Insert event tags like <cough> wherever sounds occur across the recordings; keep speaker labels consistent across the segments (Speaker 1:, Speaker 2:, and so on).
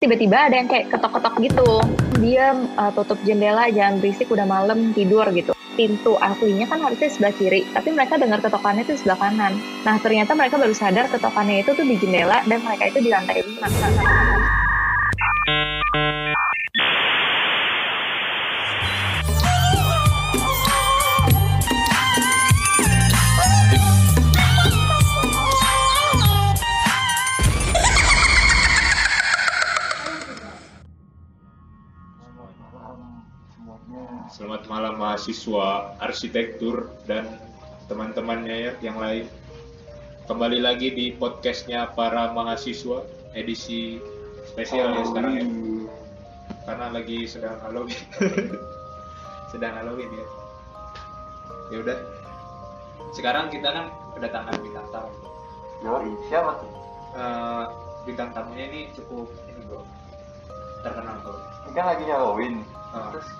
Speaker 1: tiba-tiba ada yang kayak ketok-ketok gitu. Dia uh, tutup jendela jangan berisik udah malam tidur gitu. Pintu aslinya kan harusnya sebelah kiri tapi mereka dengar ketokannya itu sebelah kanan. Nah ternyata mereka baru sadar ketokannya itu tuh di jendela dan mereka itu di lantai lima
Speaker 2: Selamat malam mahasiswa arsitektur dan teman-temannya ya yang lain. Kembali lagi di podcastnya para mahasiswa edisi spesial ya sekarang ya. Karena lagi sedang Halloween. <laughs> sedang Halloween ya. Ya udah. Sekarang kita kan kedatangan bintang tamu.
Speaker 3: Yoi, siapa tuh?
Speaker 2: Eh, bintang tamunya ini cukup ini bro terkenal bro.
Speaker 3: Ini kan lagi Halloween.
Speaker 2: Ah.
Speaker 3: Terus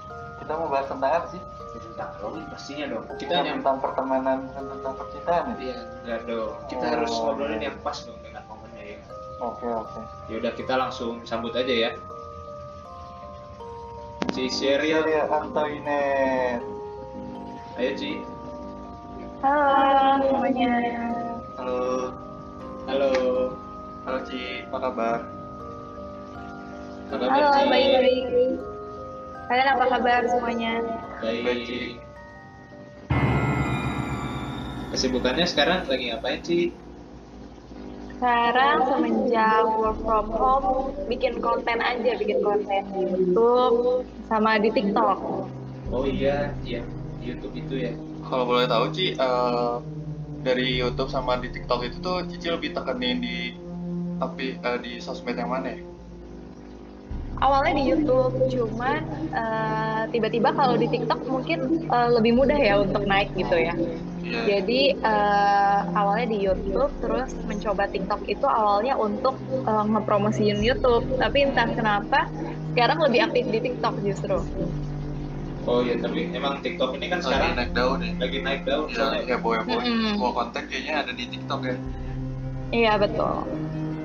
Speaker 3: kita mau bahas tentang apa sih?
Speaker 2: tentang Halloween pastinya dong. Kita
Speaker 3: Kita
Speaker 2: yang
Speaker 3: tentang pertemanan bukan tentang percintaan ya?
Speaker 2: Iya, enggak dong. Kita
Speaker 3: Oh.
Speaker 2: harus ngobrolin yang pas dong dengan momennya ya.
Speaker 3: Oke oke.
Speaker 2: Ya udah kita langsung sambut aja ya. Ci Sheryl,
Speaker 3: Ceria Antoinette.
Speaker 2: ayo Ci.
Speaker 1: halo semuanya
Speaker 3: Halo.
Speaker 2: Halo.
Speaker 3: Halo Ci, apa kabar?
Speaker 2: Apa kabar
Speaker 1: halo
Speaker 2: Ci?
Speaker 1: baik baik kalian apa kabar semuanya
Speaker 2: Baik.
Speaker 3: Baik, Ci.
Speaker 2: Kesibukannya sekarang lagi ngapain Ci?
Speaker 1: sekarang semenjak work from home bikin konten aja bikin konten di YouTube sama di TikTok
Speaker 2: Oh iya, iya di YouTube itu ya.
Speaker 4: Kalau boleh tahu Ci, eh, dari YouTube sama di TikTok itu tuh Cici lebih tekenin di tapi eh, di sosmed yang mana ya?
Speaker 1: Awalnya di YouTube cuman eh, tiba-tiba kalau di TikTok mungkin eh, lebih mudah ya untuk naik gitu ya
Speaker 4: Iya.
Speaker 1: Jadi eh, awalnya di YouTube, terus mencoba TikTok itu awalnya untuk eh, ngepromosiin YouTube, tapi entah kenapa sekarang lebih aktif di TikTok justru.
Speaker 2: Oh iya, tapi emang TikTok ini kan
Speaker 4: Lagi
Speaker 2: sekarang
Speaker 4: naik daun ya.
Speaker 2: lagi naik daun
Speaker 4: Ya,
Speaker 2: soalnya.
Speaker 4: ya boy boy.
Speaker 1: Mm-mm.
Speaker 4: Semua konten kayaknya ada di TikTok ya.
Speaker 1: Iya betul.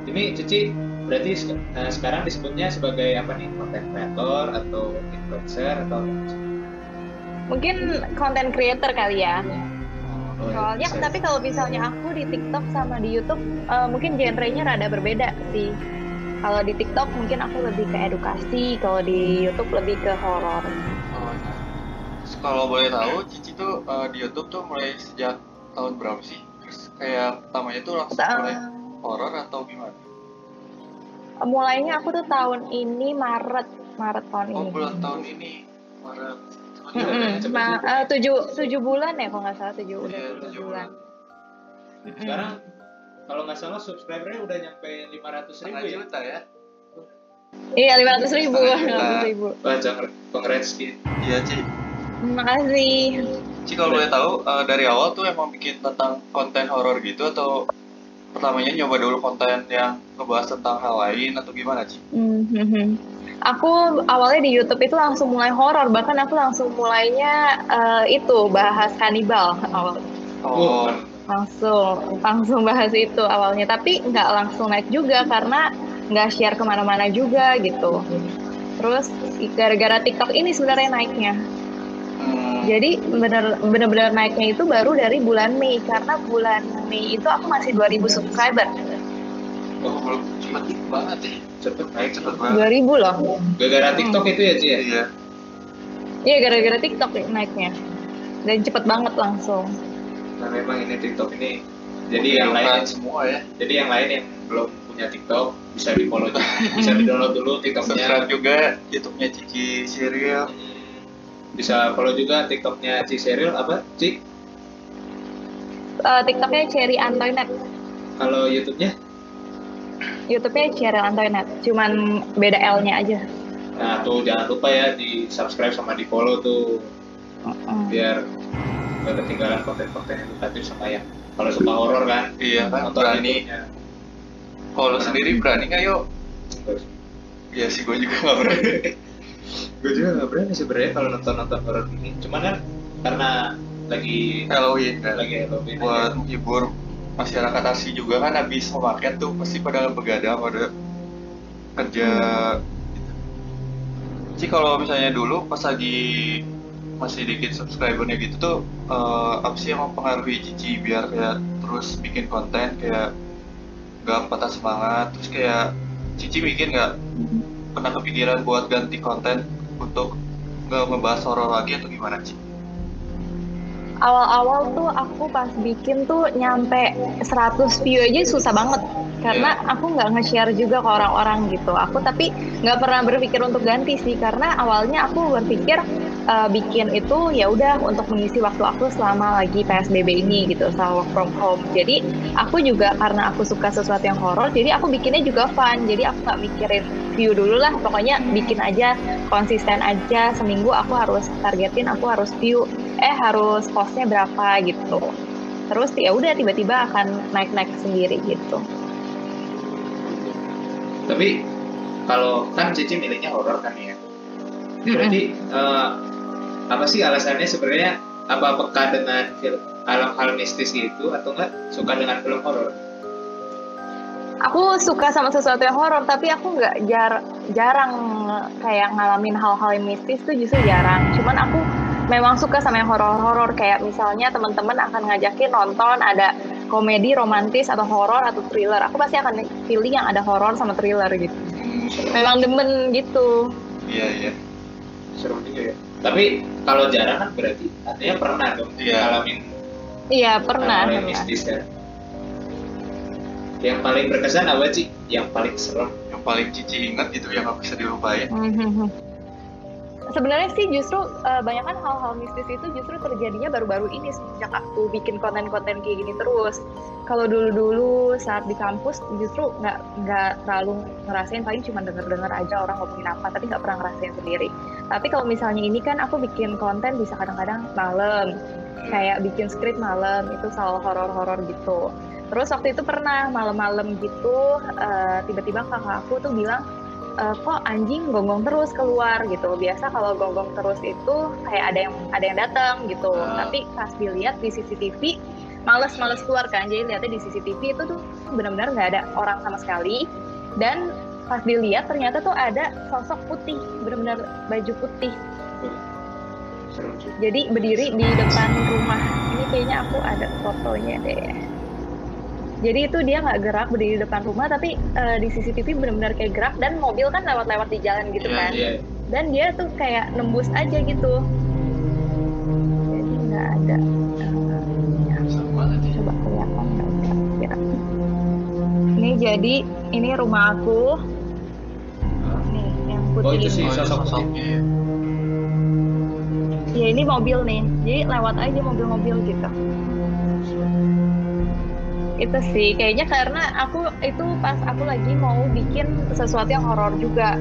Speaker 2: Ini Cici berarti eh, sekarang disebutnya sebagai apa nih? Content creator atau influencer atau
Speaker 1: Mungkin konten creator kali ya.
Speaker 2: Oh, iya,
Speaker 1: Soalnya
Speaker 2: bisa.
Speaker 1: tapi kalau misalnya aku di TikTok sama di YouTube eh, mungkin genrenya rada berbeda sih. Kalau di TikTok mungkin aku lebih ke edukasi, kalau di YouTube lebih ke horor.
Speaker 4: Oh, iya. Kalau boleh tahu, Cici tuh eh, di YouTube tuh mulai sejak tahun berapa sih? Terus kayak pertamanya tuh langsung mulai horor atau gimana?
Speaker 1: Mulainya aku tuh tahun ini Maret, Maret tahun
Speaker 4: Oh
Speaker 1: ini.
Speaker 4: bulan tahun ini Maret. Oh, iya,
Speaker 1: Ma-
Speaker 4: juga.
Speaker 1: eh, tujuh tujuh bulan ya kalau nggak salah tujuh udah
Speaker 4: Iya,
Speaker 1: tujuh bulan.
Speaker 4: bulan.
Speaker 2: Sekarang kalau nggak salah subscribernya udah nyampe 500 ribu
Speaker 4: Setengah
Speaker 2: ya.
Speaker 4: juta ya?
Speaker 1: Iya lima ratus ribu, lima ratus ribu.
Speaker 2: Wah, jangan congrats Ci.
Speaker 4: Iya Ci.
Speaker 1: Terima kasih.
Speaker 4: Ci kalau boleh tahu eh, dari awal tuh emang bikin tentang konten horor gitu atau pertamanya nyoba dulu konten yang ngebahas tentang hal lain atau gimana Ci?
Speaker 1: Mhm. Aku awalnya di YouTube itu langsung mulai horor, bahkan aku langsung mulainya eh, itu bahas kanibal awal.
Speaker 2: Oh,
Speaker 1: Langsung langsung bahas itu awalnya, tapi nggak langsung naik juga karena nggak share ke mana-mana juga gitu. Terus gara-gara TikTok ini sebenarnya naiknya.
Speaker 4: Hmm,
Speaker 1: Jadi bener bener-bener naiknya itu baru dari bulan Mei karena bulan Mei itu aku masih 2000 subscriber.
Speaker 4: oh, belum cepet banget ya.
Speaker 2: cepet naik
Speaker 4: Cepet banget.
Speaker 1: 2000 loh.
Speaker 2: Gara-gara TikTok itu ya Ci ya.
Speaker 4: Iya.
Speaker 1: Iya gara-gara TikTok naiknya. Dan cepet banget langsung.
Speaker 2: Nah memang ini TikTok ini. Jadi yang
Speaker 4: Menghidupkan
Speaker 2: lain,
Speaker 4: semua ya.
Speaker 2: jadi yang lain yang belum punya TikTok bisa di follow, bisa di download dulu TikToknya.
Speaker 4: Subscribe juga YouTube-nya Cici Serial.
Speaker 2: Bisa follow juga TikToknya Ci Sheryl apa Ci?
Speaker 1: Eh, TikToknya Cherry Antoinette.
Speaker 2: Kalau YouTube-nya?
Speaker 1: YouTube-nya Cherry Antoinette. Cuman beda L-nya aja.
Speaker 2: Nah tuh jangan lupa ya di subscribe sama di follow tuh
Speaker 1: Mm-mm.
Speaker 2: biar gak ketinggalan konten-konten edukatif sama yang kalau suka horor kan
Speaker 4: Iya kan
Speaker 2: nonton
Speaker 4: berani.
Speaker 2: YouTube-nya.
Speaker 4: Kalau sendiri berani nggak yuk? Iya sih gue juga nggak berani.
Speaker 2: gue juga gak berani sebenarnya kalau nonton-nonton horor ini cuman kan karena lagi
Speaker 4: Halloween kan.
Speaker 2: lagi Halloween
Speaker 4: buat menghibur masyarakat asli juga kan habis memakai tuh pasti pada begadang pada kerja gitu. Ci kalau misalnya dulu pas lagi masih dikit subscribernya gitu tuh eh, apa sih yang mempengaruhi Cici biar kayak terus bikin konten kayak gak patah semangat terus kayak Cici bikin nggak pernah kepikiran buat ganti konten untuk nggak ngebahas horor lagi atau gimana Ci?
Speaker 1: Awal-awal tuh aku pas bikin tuh nyampe 100 view aja susah banget. Karena aku nggak nge-share juga ke orang-orang gitu. Aku tapi nggak pernah berpikir untuk ganti sih. Karena awalnya aku berpikir uh, bikin itu ya udah untuk mengisi waktu aku selama lagi PSBB ini gitu selama work from home. Jadi aku juga karena aku suka sesuatu yang horor jadi aku bikinnya juga fun. Jadi aku nggak mikirin view dulu lah. Pokoknya bikin aja konsisten aja. Seminggu aku harus targetin aku harus view eh harus postnya berapa gitu. Terus ya udah tiba-tiba akan naik-naik sendiri gitu.
Speaker 2: Tapi kalau kan Cici miliknya horor kan ya. Berarti eh, apa sih alasannya sebenarnya apa peka dengan film hal-hal mistis gitu atau enggak? Suka dengan film horor?
Speaker 1: aku suka sama sesuatu yang horor tapi aku nggak jar jarang kayak ngalamin hal-hal yang mistis tuh justru jarang. Cuman aku memang suka sama yang horor-horor kayak misalnya teman-teman akan ngajakin nonton ada komedi romantis atau horor atau thriller aku pasti akan pilih yang ada horor sama thriller gitu memang demen gitu
Speaker 4: Iya iya.
Speaker 2: Seru juga ya. Tapi kalau jarang kan berarti artinya pernah dong
Speaker 4: Iya.
Speaker 2: ngalamin
Speaker 1: iya pernah, pernah.
Speaker 2: mistis kan. Yang paling berkesan apa sih? Yang paling serem?
Speaker 4: Yang paling Cici ingat gitu yang nggak bisa dilupain.
Speaker 1: Mhm. Sebenarnya sih justru uh, banyak kan hal-hal mistis itu justru terjadinya baru-baru ini sejak aku bikin konten-konten kayak gini terus. Kalau dulu-dulu saat di kampus justru nggak nggak terlalu ngerasain paling cuma denger-denger aja orang ngomongin apa tapi nggak pernah ngerasain sendiri. Tapi kalau misalnya ini kan aku bikin konten bisa kadang-kadang malam kayak bikin skrip malam itu soal horor-horor gitu. Terus waktu itu pernah malam-malam gitu uh, tiba-tiba kakak aku tuh bilang "Eh, kok anjing gonggong terus keluar gitu. Biasa kalau gonggong terus itu kayak ada yang ada yang datang gitu.
Speaker 4: Ah.
Speaker 1: Tapi pas dilihat di CCTV males-males keluar kan. Jadi lihatnya di CCTV itu tuh benar-benar nggak ada orang sama sekali. Dan pas dilihat ternyata tuh ada sosok putih, benar-benar baju putih. Jadi berdiri di depan rumah. Ini kayaknya aku ada fotonya deh. Jadi itu dia nggak gerak berdiri di depan rumah, tapi eh, di CCTV benar-benar kayak gerak dan mobil kan lewat-lewat di jalan gitu
Speaker 4: Iya,
Speaker 1: kan.
Speaker 2: Iya.
Speaker 1: Dan dia tuh kayak nembus aja gitu. Jadi nggak ada. eh, ya, coba kelihatan nggak kira-kira. Ini jadi ini rumah aku. Nih yang putih
Speaker 2: Oh, itu sih.
Speaker 4: Oh,
Speaker 2: sosok
Speaker 4: sosoknya ya.
Speaker 1: Ya ini mobil nih, jadi lewat aja mobil-mobil gitu. Itu sih, kayaknya karena aku itu pas aku lagi mau bikin sesuatu yang horor juga.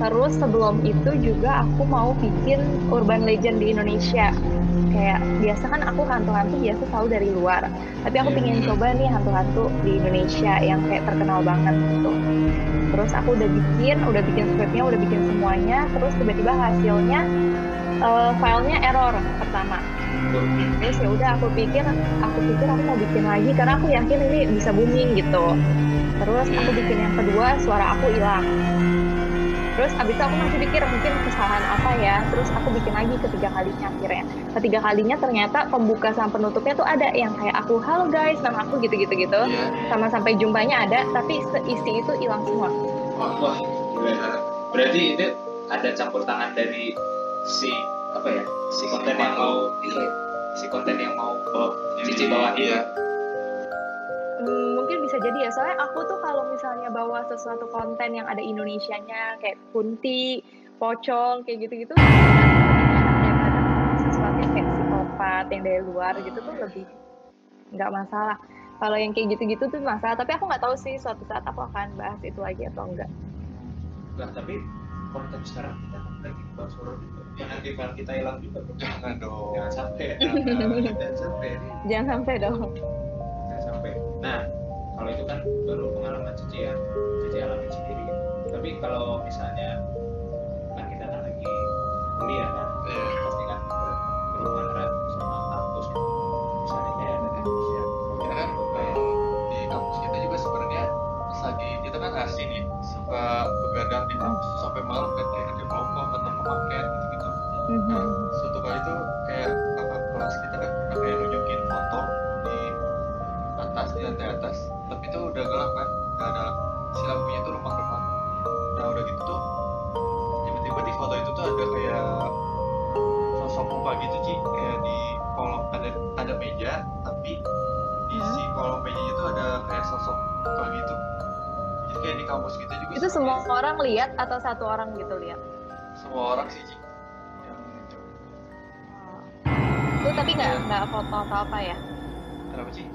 Speaker 1: Terus sebelum itu juga aku mau bikin urban legend di Indonesia. Kayak biasa kan aku hantu-hantu biasa selalu dari luar. Tapi aku pengen coba nih hantu-hantu di Indonesia yang kayak terkenal banget gitu. Terus aku udah bikin, udah bikin scriptnya, udah bikin semuanya. Terus tiba-tiba hasilnya eh, filenya error pertama. Terus ya udah aku pikir, aku pikir aku mau bikin lagi karena aku yakin ini bisa booming gitu. Terus aku bikin yang kedua, suara aku hilang. Terus abis itu aku masih pikir mungkin kesalahan apa ya. Terus aku bikin lagi ketiga kalinya akhirnya. Ketiga kalinya ternyata pembuka sama penutupnya tuh ada yang kayak aku, halo guys, nama aku gitu-gitu gitu.
Speaker 4: Iya.
Speaker 1: Sama sampai jumpanya ada, tapi seisi itu hilang semua.
Speaker 4: Wah,
Speaker 2: Wah, gila. Berarti itu ada campur tangan dari si apa ya? Si konten yang mau si konten yang mau bawa cici bawa
Speaker 4: Iya.
Speaker 1: Hmm, mungkin bisa jadi ya, soalnya aku tuh kalau misalnya bawa sesuatu konten yang ada Indonesianya kayak kunti, pocong, kayak gitu-gitu, daripada sesuatu yang kayak psikopat yang dari luar gitu tuh lebih nggak masalah. Kalau yang kayak gitu-gitu tuh masalah, tapi aku nggak tahu sih suatu saat aku akan bahas itu lagi atau enggak.
Speaker 2: Enggak, tapi konten sekarang kita kan lagi bahas horor nanti file kita hilang juga.
Speaker 4: Jangan dong.
Speaker 2: Jangan sampai. ya. <laughs> Jangan sampai.
Speaker 1: Jangan sampai dong.
Speaker 2: Jangan sampai. Nah, kalau itu kan baru pengalaman Cici yang Cici alami sendiri. Tapi kalau misalnya kan kita kan lagi kuliah kan, kampus
Speaker 4: kita juga Itu
Speaker 1: semua
Speaker 4: seperti
Speaker 1: orang lihat atau satu orang gitu lihat?
Speaker 4: semua orang sih Ci yang itu
Speaker 1: Itu tapi nggak nggak foto atau apa ya?
Speaker 4: kenapa sih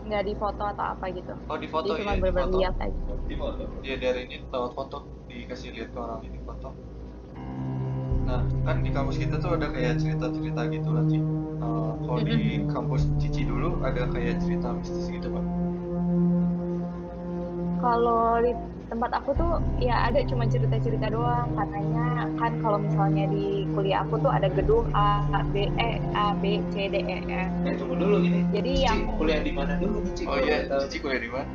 Speaker 1: Nggak di foto atau apa gitu?
Speaker 4: oh di foto
Speaker 1: Jadi
Speaker 4: ya
Speaker 1: cuma
Speaker 4: foto
Speaker 1: lihat aja.
Speaker 2: di foto
Speaker 4: dia dari ini lewat foto dikasih lihat ke orang ini foto. Nah kan di kampus kita tuh ada kayak cerita-cerita gitu lah Ci Eh, kalau di kampus Cici dulu ada kayak cerita mistis gitu pak
Speaker 1: Kalau di tempat aku tuh ya ada cuma cerita-cerita doang katanya kan kalau misalnya di kuliah aku tuh ada gedung A, B, E, A, B, C, D, E, F.
Speaker 2: eh tunggu dulu ini
Speaker 1: Jadi
Speaker 2: Cici
Speaker 1: yang
Speaker 2: kuliah di mana dulu nih Ci
Speaker 4: oh iya? Cici kuliah di mana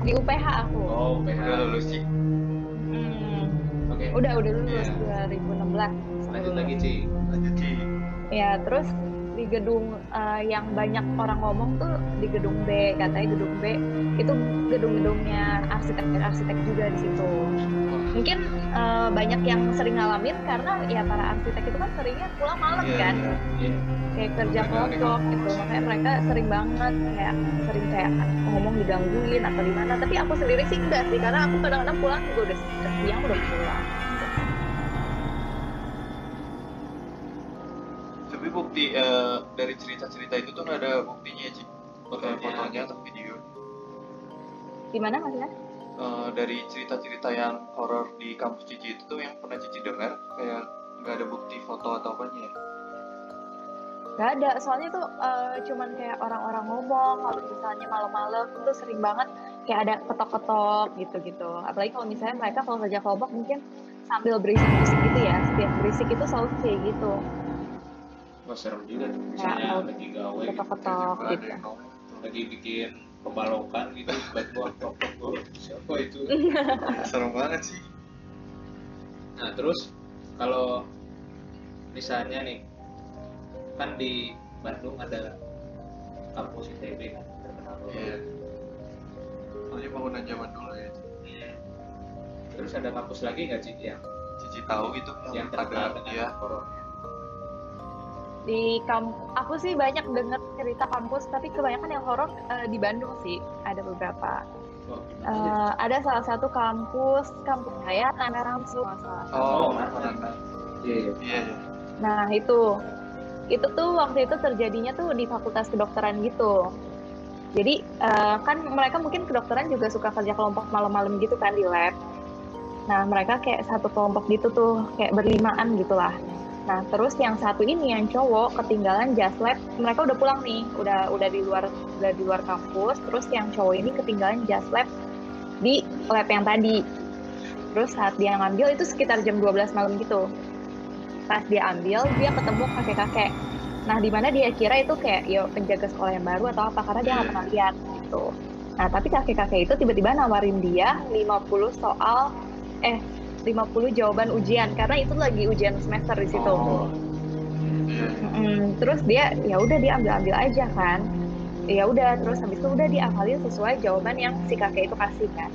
Speaker 1: di UPH aku.
Speaker 2: oh PH
Speaker 4: udah lulus Ci
Speaker 1: Hmm,
Speaker 2: oke
Speaker 1: udah udah lulus
Speaker 4: Iya.
Speaker 1: 2016.
Speaker 2: lanjut lagi Ci
Speaker 4: lanjut Ci
Speaker 1: Ya terus di gedung eh, yang banyak orang ngomong tuh di gedung B katanya gedung B itu gedung-gedungnya arsitek-arsitek juga di situ. Mungkin eh, banyak yang sering ngalamin karena ya para arsitek itu kan seringnya pulang malam
Speaker 4: Iya,
Speaker 1: kan,
Speaker 4: iya.
Speaker 2: Iya.
Speaker 1: kayak kerja kelompok gitu. Makanya mereka sering banget kayak sering kayak ngomong digangguin atau di mana. Tapi aku sendiri sih enggak sih karena aku kadang-kadang pulang juga udah siang udah pulang.
Speaker 4: Bukti eh, dari cerita-cerita itu tuh nggak ada buktinya Ci
Speaker 2: Fotonya.
Speaker 4: fotonya, fotonya atau video
Speaker 1: Gimana maksudnya?
Speaker 4: Eh, dari cerita-cerita yang horor di kampus Cici itu tuh yang pernah Cici dengar kayak nggak ada bukti foto atau apanya ya
Speaker 1: Gak ada, soalnya tuh eh, cuman kayak orang-orang ngomong kalau misalnya malam-malam tuh sering banget kayak ada ketok-ketok gitu-gitu. Apalagi kalau misalnya mereka kalau kerja kelompok mungkin sambil berisik-berisik gitu ya. Setiap berisik itu selalu kayak gitu.
Speaker 2: Wah serem juga tuh.
Speaker 1: Ya,
Speaker 2: Misalnya
Speaker 1: kalau
Speaker 2: lagi gawe gitu.
Speaker 4: Ada
Speaker 1: gitu.
Speaker 2: Lagi bikin pembalokan gitu. Tiba-tiba tok tok tok. Siapa itu? <laughs>
Speaker 4: serem banget sih
Speaker 2: Nah terus kalau misalnya nih kan di Bandung ada kampus ITB kan terkenal
Speaker 4: iya soalnya bangunan zaman dulu ya
Speaker 2: Hmm. Terus ada kampus lagi nggak sih yang
Speaker 4: Cici tahu gitu
Speaker 2: yang
Speaker 4: yang
Speaker 2: terkenal dengan
Speaker 4: ya
Speaker 2: horornya?
Speaker 1: Di kamp, aku sih banyak denger cerita kampus, tapi kebanyakan yang horor eh, di Bandung sih. Ada beberapa.
Speaker 2: Oh?
Speaker 1: Eh, ada salah satu kampus, kampus saya, Nana Ramsu, masalah.
Speaker 2: Oh, Iya iya.
Speaker 4: iya
Speaker 1: Nah itu, itu tuh waktu itu terjadinya tuh di fakultas kedokteran gitu. Jadi eh, kan mereka mungkin kedokteran juga suka kerja kelompok malam-malam gitu kan di lab. Nah mereka kayak satu kelompok gitu tuh kayak berlimaan gitulah. Nah terus yang satu ini yang cowok ketinggalan jas lab, mereka udah pulang nih, udah udah di luar udah di luar kampus. Terus yang cowok ini ketinggalan jas lab di lab yang tadi. Terus saat dia ngambil itu sekitar jam 12 malam gitu pas dia ambil dia ketemu kakek-kakek nah di mana dia kira itu kayak ya penjaga sekolah yang baru atau apa karena dia nggak pernah lihat gitu nah tapi kakek-kakek itu tiba-tiba nawarin dia 50 soal eh 50 jawaban ujian karena itu lagi ujian semester di situ.
Speaker 4: Oh. iya iya.
Speaker 1: Mm, terus dia ya udah dia ambil ambil aja kan. Ya udah terus habis itu udah diakalin sesuai jawaban yang si kakek itu kasih kan.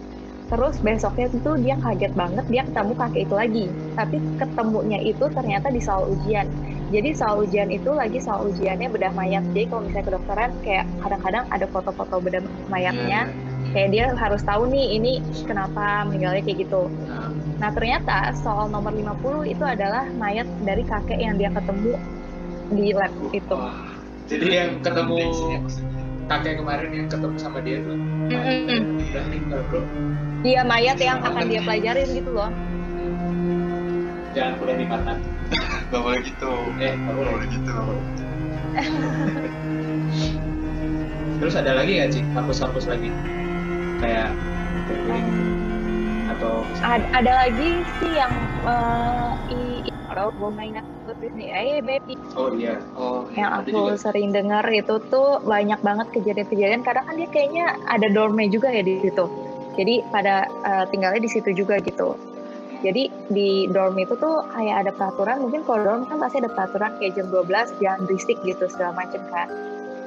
Speaker 1: Terus besoknya itu dia kaget banget dia ketemu kakek itu lagi. Tapi ketemunya itu ternyata di soal ujian. Jadi soal ujian itu lagi soal ujiannya bedah mayat. Jadi kalau misalnya kedokteran kayak kadang-kadang ada foto-foto bedah mayatnya.
Speaker 4: Iya,
Speaker 1: kayak dia harus tahu nih ini kenapa meninggalnya kayak gitu.
Speaker 2: Nah,
Speaker 1: Nah ternyata soal nomor 50 itu adalah mayat dari kakek yang dia ketemu di lab itu.
Speaker 2: wah. Jadi yang ketemu kakek kemarin yang ketemu sama dia tuh
Speaker 1: Mm-mm.
Speaker 2: udah meninggal bro.
Speaker 1: Dia mayat yang akan dia pelajarin gitu loh.
Speaker 2: Jangan kuliah di Karnat.
Speaker 4: Gak boleh gitu
Speaker 2: Eh, nggak
Speaker 4: Gak
Speaker 2: boleh.
Speaker 4: boleh gitu <laughs>
Speaker 2: Terus ada lagi nggak sih kampus-kampus lagi kayak atau
Speaker 1: Ada, ada lagi sih yang uh, i, kalau gue mainan nih, eh baby
Speaker 2: oh iya
Speaker 4: Oh
Speaker 1: yang
Speaker 2: ada
Speaker 1: aku
Speaker 2: juga.
Speaker 1: sering dengar itu tuh banyak banget kejadian-kejadian. Kadang kan dia kayaknya ada dorme juga ya di situ. Jadi pada uh, tinggalnya di situ juga gitu. Jadi di dorm itu tuh kayak ada peraturan, mungkin kalau dorm kan pasti ada peraturan kayak jam 12 jangan berisik gitu segala macem kan.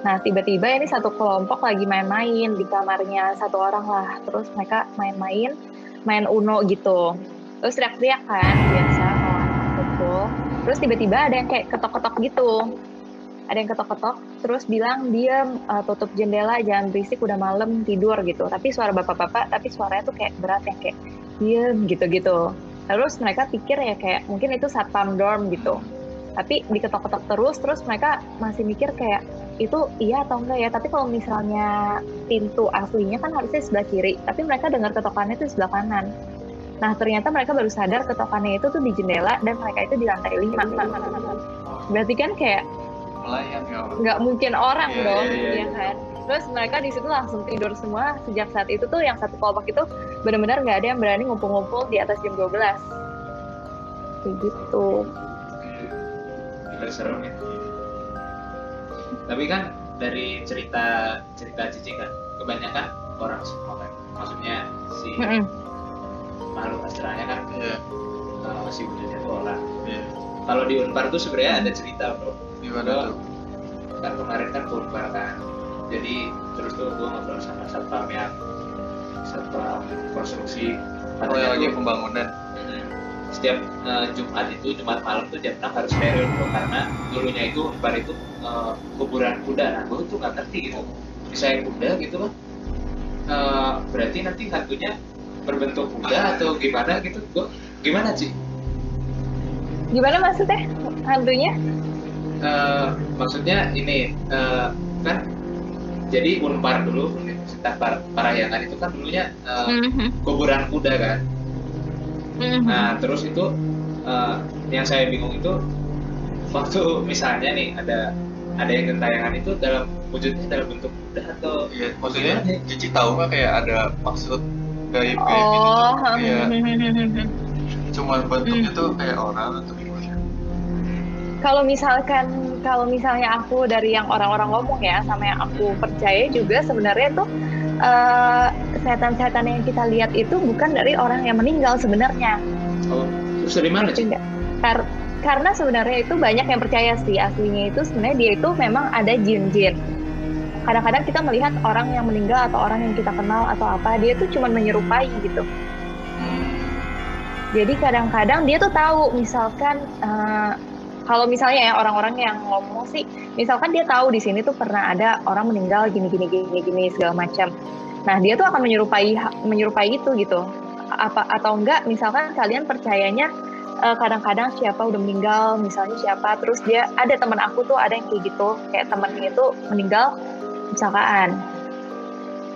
Speaker 1: Nah tiba-tiba ini satu kelompok lagi main-main di kamarnya satu orang lah, terus mereka main-main, main uno gitu. Terus teriak-teriak kan biasa kalau anak kumpul. Terus tiba-tiba ada yang kayak ketok-ketok gitu. Ada yang ketok-ketok, terus bilang dia uh, tutup jendela jangan berisik udah malam tidur gitu. Tapi suara bapak-bapak, tapi suaranya tuh kayak berat yang kayak diem gitu-gitu. Terus mereka pikir ya kayak mungkin itu satpam dorm gitu. Tapi diketok-ketok terus, terus mereka masih mikir kayak itu iya atau enggak ya. Tapi kalau misalnya pintu aslinya kan harusnya sebelah kiri, tapi mereka dengar ketokannya itu sebelah kanan. Nah ternyata mereka baru sadar ketokannya itu tuh di jendela dan mereka itu di lantai lima. Berarti kan kayak
Speaker 4: ya.
Speaker 1: nggak mungkin orang
Speaker 4: Iya,
Speaker 1: dong,
Speaker 4: iya, iya,
Speaker 1: ya kan? Terus mereka di situ langsung tidur semua. Sejak saat itu tuh yang satu kelompok itu benar-benar nggak ada yang berani ngumpul-ngumpul di atas jam 12. Kayak gitu.
Speaker 2: Serem ya. Tapi kan dari cerita cerita Cici kan kebanyakan orang semua kan. Maksudnya si
Speaker 1: Mm-mm.
Speaker 2: makhluk astralnya kan
Speaker 4: Iya.
Speaker 2: uh, masih wujudnya tuh orang.
Speaker 4: Iya.
Speaker 2: Kalau di Unpar tuh sebenarnya ada cerita bro.
Speaker 4: Gimana tuh?
Speaker 2: Kan kemarin kan ke Unpar kan. Jadi terus tuh gue ngobrol sama satpam yang satpam konstruksi.
Speaker 4: Oh yang lagi pembangunan.
Speaker 2: Setiap uh, Jumat itu Jumat malam tuh jam 6 harus steril bro karena dulunya itu Unpar itu uh, kuburan kuda nah gue tuh nggak ngerti gitu. Misalnya kuda gitu kan uh, berarti nanti hantunya berbentuk kuda atau gimana gitu? Gue gimana sih?
Speaker 1: Gimana maksudnya hantunya?
Speaker 2: Eh, maksudnya ini eh, kan jadi Unpar dulu Universitas Par Parahyangan itu kan dulunya
Speaker 1: Mhm.
Speaker 2: kuburan kuda kan
Speaker 1: Mhm.
Speaker 2: Nah, terus itu eh, yang saya bingung itu waktu misalnya nih ada ada yang gentayangan itu dalam wujudnya dalam bentuk kuda atau
Speaker 4: Iya. Maksudnya? Cici tahu nggak kayak ada maksud gaib gaib gitu
Speaker 1: Oh,
Speaker 4: tuh? Kayak
Speaker 1: hmm.
Speaker 4: cuma bentuknya tuh kayak orang atau gimana?
Speaker 1: kalau misalkan kalau misalnya aku dari yang orang-orang ngomong ya sama yang aku percaya juga sebenarnya tuh eh, setan-setan yang kita lihat itu bukan dari orang yang meninggal sebenarnya
Speaker 2: oh, terus dari mana sih?
Speaker 1: Kar- karena sebenarnya itu banyak yang percaya sih aslinya itu sebenarnya dia itu memang ada jin-jin kadang-kadang kita melihat orang yang meninggal atau orang yang kita kenal atau apa dia tuh cuma menyerupai gitu
Speaker 4: Hmm.
Speaker 1: Jadi kadang-kadang dia tuh tahu, misalkan eh, kalau misalnya ya orang-orang yang ngomong sih, misalkan dia tahu di sini tuh pernah ada orang meninggal gini gini gini gini segala macam. Nah dia tuh akan menyerupai menyerupai itu gitu. Apa atau enggak? Misalkan kalian percayanya eh, kadang-kadang siapa udah meninggal, misalnya siapa, terus dia ada teman aku tuh ada yang kayak gitu, kayak temennya itu meninggal kecelakaan.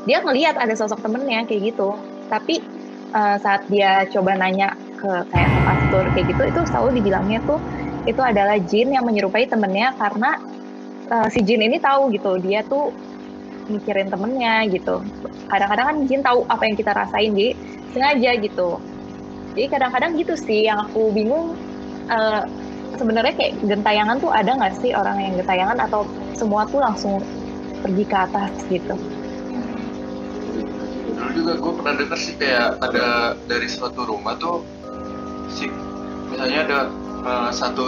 Speaker 1: Dia ngelihat ada sosok temennya kayak gitu, tapi eh, saat dia coba nanya ke kayak ke pastor kayak gitu itu selalu dibilangnya tuh itu adalah jin yang menyerupai temennya karena eh, si jin ini tahu gitu dia tuh mikirin temennya gitu. Kadang-kadang kan jin tahu apa yang kita rasain jadi sengaja gitu. Jadi kadang-kadang gitu sih yang aku bingung eh, sebenarnya kayak gentayangan tuh ada nggak sih orang yang gentayangan atau semua tuh langsung pergi ke atas gitu?
Speaker 4: Dulu juga gue pernah denger sih kayak ada dari suatu rumah tuh si misalnya ada eh, satu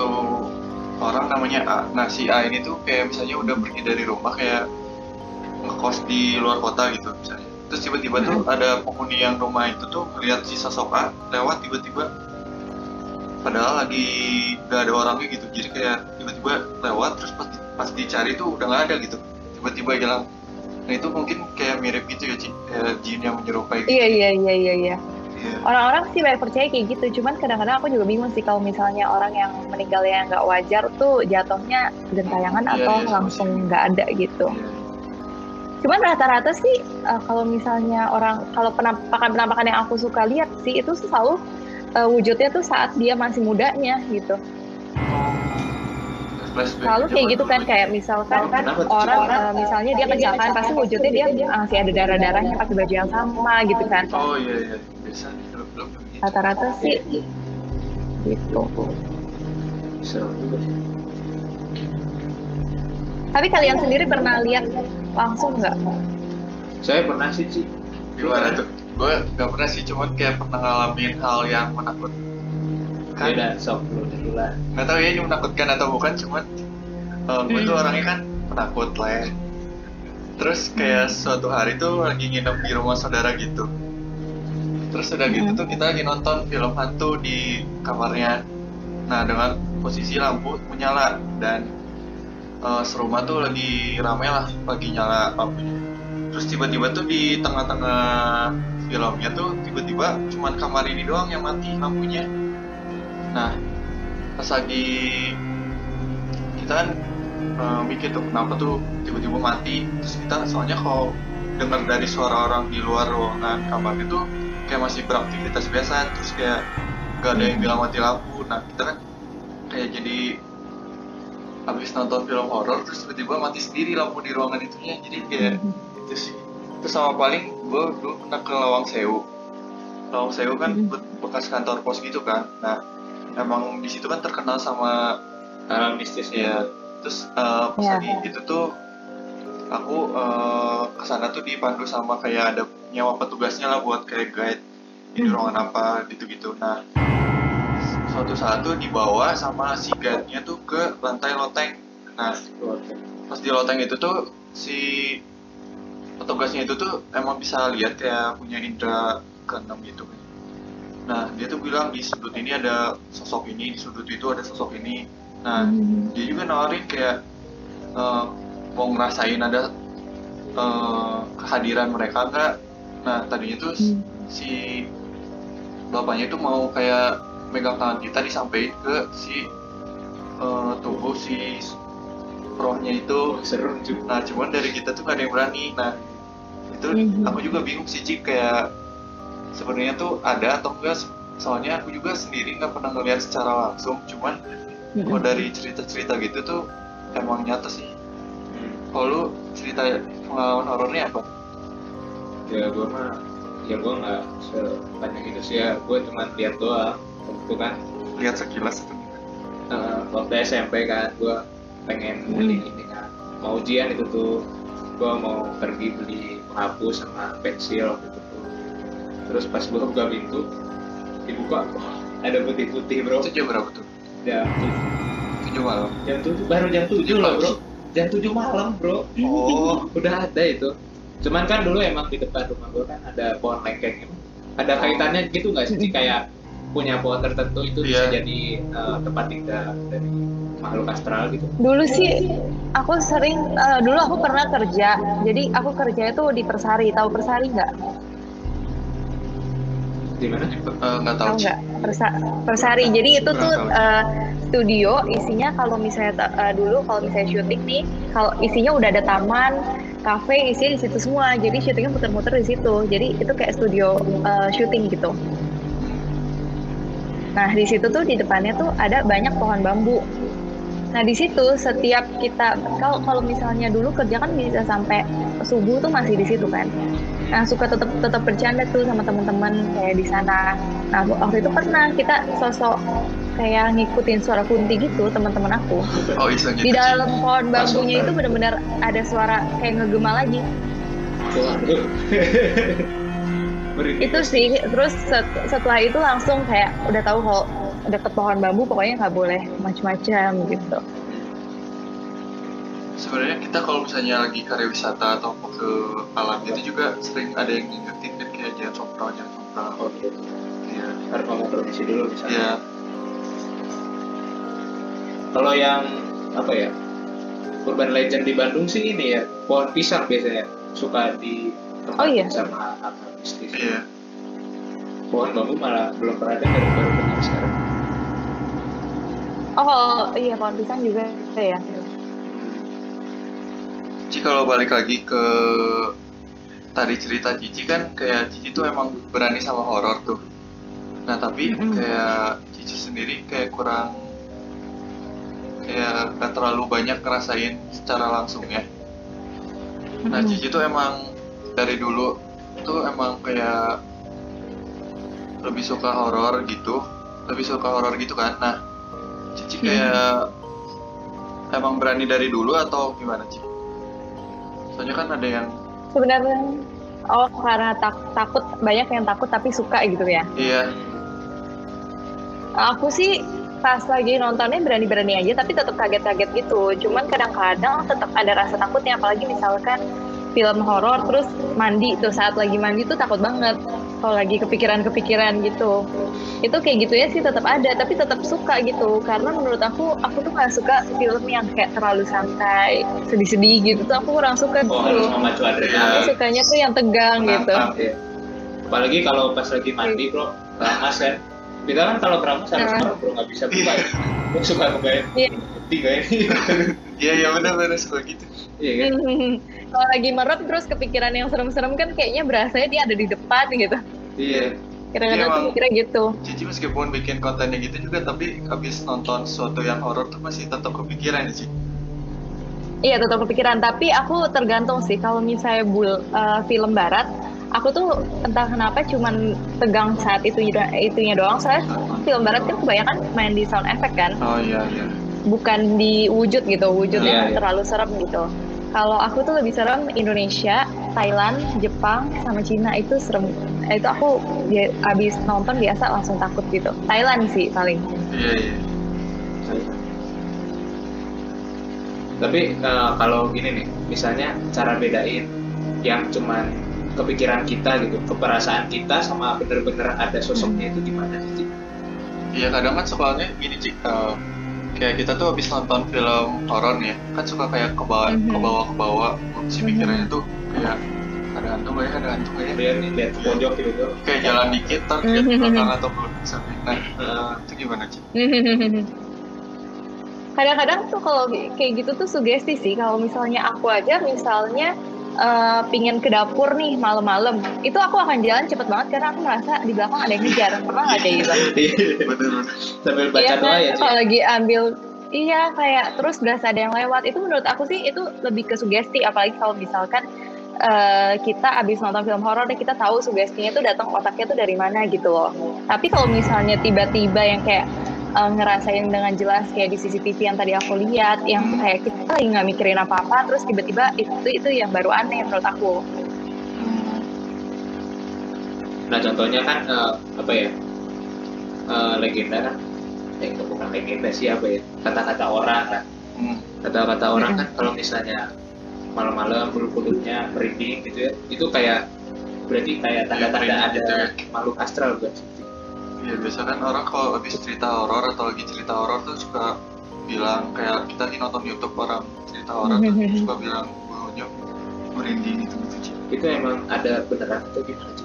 Speaker 4: orang namanya A. Nah si A ini tuh kayak misalnya udah pergi dari rumah kayak ngekos di luar kota gitu misalnya. Terus tiba-tiba tuh ada penghuni yang rumah itu tuh ngeliat si sosok A lewat tiba-tiba padahal lagi gak ada orangnya gitu jadi kayak tiba-tiba lewat terus pas, pas dicari tuh udah nggak ada gitu tiba-tiba hilang Nah itu mungkin kayak mirip gitu ya? Kayak jin yang menyerupai gitu.
Speaker 1: iya iya iya iya iya
Speaker 4: Iya.
Speaker 1: orang-orang sih banyak percaya kayak gitu cuman kadang-kadang aku juga bingung sih kalau misalnya orang yang meninggal yang nggak wajar tuh jatuhnya gentayangan
Speaker 4: Iya,
Speaker 1: atau
Speaker 4: iya,
Speaker 1: langsung nggak ada gitu
Speaker 4: Iya.
Speaker 1: Cuman rata-rata sih eh, kalau misalnya orang kalau penampakan-penampakan yang aku suka lihat sih itu selalu eh, wujudnya tuh saat dia masih mudanya gitu selalu kayak
Speaker 4: zaman
Speaker 1: gitu kan kayak misalkan kan orang eh, misalnya dia kecelakaan pasti wujudnya dia masih ada darah-darahnya pakai baju yang sama gitu kan
Speaker 4: Oh iya iya. Biasa begitu.
Speaker 1: rata-rata sih gitu
Speaker 2: sih.
Speaker 1: tapi kalian sendiri pernah lihat langsung nggak
Speaker 2: Saya pernah sih, Ci.
Speaker 4: Gimana tuh? gue gak pernah sih cuman kayak pernah ngalamin hal yang menakutkan
Speaker 2: beda sok lu dulu lah
Speaker 4: nggak tahu ya ini menakutkan atau bukan cuman uh, gue tuh
Speaker 1: Hmm.
Speaker 4: orangnya kan penakut lah ya terus kayak suatu hari tuh lagi nginep di rumah saudara gitu terus udah gitu
Speaker 1: Hmm.
Speaker 4: tuh kita lagi nonton film hantu di kamarnya nah dengan posisi lampu menyala dan uh, serumah tuh lagi rame lah lagi nyala lampunya terus tiba-tiba tuh di tengah-tengah filmnya tuh tiba-tiba cuman kamar ini doang yang mati lampunya. Nah pas lagi kita kan uh, mikir tuh kenapa tuh tiba-tiba mati? Terus kita soalnya kalau dengar dari suara orang di luar ruangan kamar itu kayak masih beraktivitas biasa terus kayak gak ada yang bilang mati lampu. Nah kita kan kayak jadi habis nonton film horor terus tiba-tiba mati sendiri lampu di ruangan itunya jadi kayak itu sih. Terus sama paling gue dulu pernah ke Lawang Sewu. Lawang Sewu kan be- bekas kantor pos gitu kan. Nah emang di situ kan terkenal sama
Speaker 2: hal mistisnya.
Speaker 4: ya terus eh, pas
Speaker 1: Iya.
Speaker 4: lagi itu tuh aku eh, ke sana tuh dipandu sama kayak ada nyawa petugasnya lah buat kayak guide di
Speaker 1: Mhm.
Speaker 4: ruangan apa gitu-gitu. Nah tuh dibawa sama si guide-nya tuh ke lantai loteng nah pas di loteng itu tuh si petugasnya itu tuh emang bisa lihat kayak punya indera keenam gitu nah dia tuh bilang di sudut ini ada sosok ini di sudut itu ada sosok ini nah
Speaker 1: Hmm.
Speaker 4: dia juga nawarin kayak eh, mau ngerasain ada eh, kehadiran mereka nggak nah tadinya tuh
Speaker 1: Hmm.
Speaker 4: si bapaknya tuh mau kayak megang tangan kita disampaikan ke si eh, tubuh si rohnya itu.
Speaker 2: Serem juga
Speaker 4: nah cuman dari kita tuh gak ada yang berani. Nah itu
Speaker 1: Mhm.
Speaker 4: aku juga bingung sih Cik kayak sebenarnya tuh ada atau enggak. Soalnya aku juga sendiri nggak pernah ngeliat secara langsung. Cuman
Speaker 1: Hmm.
Speaker 4: kalau dari cerita-cerita gitu tuh emang nyata sih. Kalau lu cerita pengalaman horornya apa?
Speaker 2: Ya gue mah ya gue nggak sebanyak itu sih ya. Gue cuma lihat doang waktu kan?
Speaker 4: Lihat sekilas tuh
Speaker 2: eh, waktu SMP kan gue pengen beli ini kan. Mau ujian itu tuh gue mau pergi beli penghapus sama pensil waktu itu tuh. Terus pas gue buka pintu dibuka wah, ada putih-putih bro.
Speaker 4: Itu jam berapa tuh?
Speaker 2: Jam tujuh.
Speaker 4: Tujuh malam.
Speaker 2: Jam tujuh baru jam tujuh loh bro. Jam tujuh malam bro.
Speaker 4: Oh. <laughs>
Speaker 2: Udah ada itu. Cuman kan dulu emang di depan rumah gue kan ada pohon lengkeng itu ada kaitannya gitu nggak sih? Kayak punya pohon tertentu itu bisa
Speaker 4: Iya.
Speaker 2: jadi eh, tempat tinggal dari makhluk astral gitu
Speaker 1: Dulu sih aku sering eh, dulu aku pernah kerja. Jadi aku kerja itu di Persari. Tahu Persari nggak?
Speaker 2: di mana
Speaker 4: Eh, nggak tahu
Speaker 1: nggak? Persa- Persari. Jadi itu tuh eh, studio isinya kalau misalnya eh, dulu kalau misalnya syuting nih, kalau isinya udah ada taman, kafe isinya di situ semua. Jadi syutingnya muter-muter di situ. Jadi itu kayak studio eh, syuting gitu. Nah, di situ tuh di depannya tuh ada banyak pohon bambu. Nah, di situ setiap kita kalau kalau misalnya dulu kerja kan bisa sampai subuh tuh masih di situ kan. Nah, suka tetap tetap bercanda tuh sama teman-teman kayak di sana. Nah, waktu itu pernah kita sosok kayak ngikutin suara kunti gitu teman-teman aku.
Speaker 4: oh iseng
Speaker 1: Di
Speaker 4: gitu Cik.
Speaker 1: dalam pohon bambunya itu
Speaker 2: kan?
Speaker 1: benar-benar ada suara kayak ngegema lagi. <laughs> Itu sih terus set- setelah itu langsung kayak udah tahu kalau deket pohon bambu pokoknya nggak boleh macam-macam gitu.
Speaker 4: Sebenarnya kita kalau misalnya lagi karya wisata atau ke alam itu juga sering ada yang ngingetin kan kayak jangan sompral jangan sompral
Speaker 2: Oh, gitu.
Speaker 4: iya.
Speaker 2: Harus ngomong permisi dulu misalnya
Speaker 4: iya.
Speaker 2: Kalau yang apa ya urban legend di Bandung sih ini ya pohon pisang biasanya. Suka di
Speaker 1: Oh, iya?
Speaker 2: sama mistis
Speaker 4: iya
Speaker 2: pohon bambu malah belum pernah ada baru baru dengar sekarang
Speaker 1: oh iya pohon pisang juga ya
Speaker 4: Cici kalau balik lagi ke tadi cerita Cici kan kayak Cici tuh emang berani sama horor tuh. Nah tapi
Speaker 1: Mm-mm.
Speaker 4: kayak Cici sendiri kayak kurang kayak gak terlalu banyak ngerasain secara langsung ya. Nah. Cici tuh emang dari dulu tuh emang kayak lebih suka horor gitu, lebih suka horor gitu kan. Nah Cici kayak emang berani dari dulu atau gimana Cici? Soalnya kan ada yang
Speaker 1: sebenarnya Oh, karena tak, takut banyak yang takut tapi suka gitu ya.
Speaker 4: Iya.
Speaker 1: Aku sih pas lagi nontonnya berani-berani aja tapi tetap kaget-kaget gitu. Cuman kadang-kadang tetap ada rasa takutnya apalagi misalkan film horor terus mandi tuh saat lagi mandi tuh takut banget kalau lagi kepikiran-kepikiran gitu itu kayak gitu ya sih tetap ada tapi tetap suka gitu karena menurut aku aku tuh nggak suka film yang kayak terlalu santai sedih-sedih gitu tuh aku kurang suka
Speaker 2: Oh
Speaker 1: gitu
Speaker 2: harus memacu
Speaker 1: aku sukanya tuh yang tegang gitu.
Speaker 2: Iya. Apalagi kalau pas lagi mandi bro, keramas kan. Kita kan kalau keramas harus
Speaker 1: Nah.
Speaker 2: bro nggak bisa buka. ya. Gue suka ngebayang.
Speaker 1: Iya.
Speaker 2: Tiga ini.
Speaker 4: Iya, iya benar-benar suka gitu.
Speaker 2: Iya kan? <laughs>
Speaker 1: kalau lagi merem terus kepikiran yang serem-serem kan kayaknya berasanya dia ada di depan gitu
Speaker 2: Iya.
Speaker 1: kadang-kadang
Speaker 4: Iya,
Speaker 1: tuh mikirnya gitu
Speaker 4: Cici meskipun bikin kontennya gitu juga, tapi habis nonton sesuatu yang horor tuh masih tetap kepikiran ya, Ci.
Speaker 1: Iya tetap kepikiran, tapi aku tergantung sih kalau misalnya bul eh, film barat, aku tuh entah kenapa cuman tegang saat itu itunya doang. Soalnya film barat kan kebanyakan main di sound effect kan,
Speaker 4: Oh iya, iya.
Speaker 1: bukan di wujud gitu, wujudnya
Speaker 2: Iya, iya.
Speaker 1: terlalu serem gitu. Kalau aku tuh lebih serem Indonesia, Thailand, Jepang, sama Cina itu serem. Eh, Itu aku dia, abis nonton biasa langsung takut gitu. Thailand sih paling.
Speaker 4: Iya, iya.
Speaker 2: Tapi eh, kalau gini nih, misalnya cara bedain yang cuman kepikiran kita gitu, keperasaan kita sama bener-bener ada sosoknya itu gimana sih?
Speaker 4: Iya kadang kan soalnya gini Cik, eh, kayak kita tuh habis nonton film horor nih, ya, kan suka kayak kebawa
Speaker 1: Mhm.
Speaker 4: kebawa kebawa si
Speaker 1: Mhm.
Speaker 4: pikirannya tuh kayak ada hantu nggak ya, ada hantu nggak ya?
Speaker 2: Lihat nih, lihat ke pojok gitu.
Speaker 4: Kayak jalan dikit, ntar lihat
Speaker 1: Mhm.
Speaker 4: belakang atau ke samping. Nah,
Speaker 2: Eh,
Speaker 4: itu gimana Cik? <laughs>
Speaker 1: Kadang-kadang tuh kalau kayak gitu tuh sugesti sih. Kalau misalnya aku aja misalnya eh, pingin ke dapur nih malam-malam, itu aku akan jalan cepet banget karena aku merasa di belakang ada yang ngejar. Pernah nggak kayak gitu?
Speaker 4: Bener.
Speaker 2: Sambil baca
Speaker 1: Iya
Speaker 2: doa
Speaker 1: kan?
Speaker 2: ya, Ci?
Speaker 1: Kalau lagi ambil Iya, kayak terus berasa ada yang lewat. Itu menurut aku sih itu lebih ke sugesti. Apalagi kalau misalkan eh, kita abis nonton film horor deh kita tahu sugestinya tuh datang otaknya tuh dari mana gitu loh. Tapi kalau misalnya tiba-tiba yang kayak eh, ngerasain dengan jelas kayak di CCTV yang tadi aku lihat, yang kayak kita lagi nggak mikirin apa-apa, terus tiba-tiba itu itu yang baru aneh menurut aku.
Speaker 2: Nah contohnya kan eh, apa ya Eh, legenda kan, eh bukan legenda sih apa ya kata-kata orang lah.
Speaker 4: Hmm.
Speaker 2: Kata-kata orang <laughs> kan kalau misalnya malam-malam bulu-bulunya merinding gitu ya, itu kayak berarti kayak tanda-tanda
Speaker 4: merinding
Speaker 2: ada makhluk astral bukan sih?
Speaker 4: Iya biasa kan orang kalau habis cerita horor atau lagi cerita horor tuh suka bilang kayak kita lagi nonton YouTube orang cerita horor tuh <laughs> suka bilang bulunya merinding gitu gitu.
Speaker 2: Itu emang ada beneran atau gimana sih?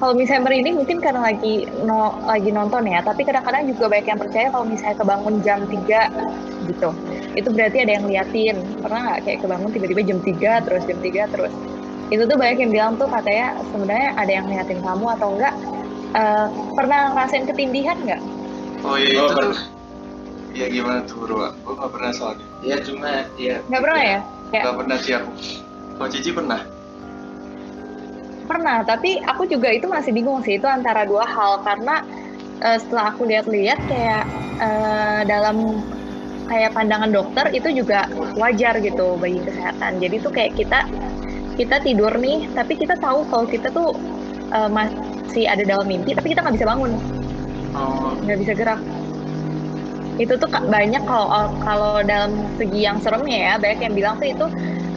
Speaker 1: Kalau misalnya merinding mungkin karena lagi no, lagi nonton ya, tapi kadang-kadang juga banyak yang percaya kalau misalnya kebangun jam 3 gitu. Itu berarti ada yang liatin. Pernah nggak kayak kebangun tiba-tiba jam 3 terus jam 3 terus. Itu tuh banyak yang bilang tuh katanya sebenarnya ada yang liatin kamu atau enggak. Eh, pernah ngerasain ketindihan nggak?
Speaker 4: Oh iya
Speaker 2: Oh,
Speaker 4: itu
Speaker 2: pernah.
Speaker 4: Iya gimana tuh bro? Gue gak pernah soalnya
Speaker 2: Ya cuma ya.
Speaker 1: Nggak pernah ya? Kayak
Speaker 4: Gak pernah sih aku Kalau Cici pernah?
Speaker 1: pernah, tapi aku juga itu masih bingung sih itu antara dua hal karena eh, setelah aku lihat-lihat kayak eh, dalam kayak pandangan dokter itu juga wajar gitu bagi kesehatan. Jadi tuh kayak kita kita tidur nih, tapi kita tahu kalau kita tuh eh, masih ada dalam mimpi, tapi kita nggak bisa bangun,
Speaker 4: Oh
Speaker 1: nggak bisa gerak. Itu tuh banyak kalau kalau dalam segi yang seremnya ya, banyak yang bilang tuh itu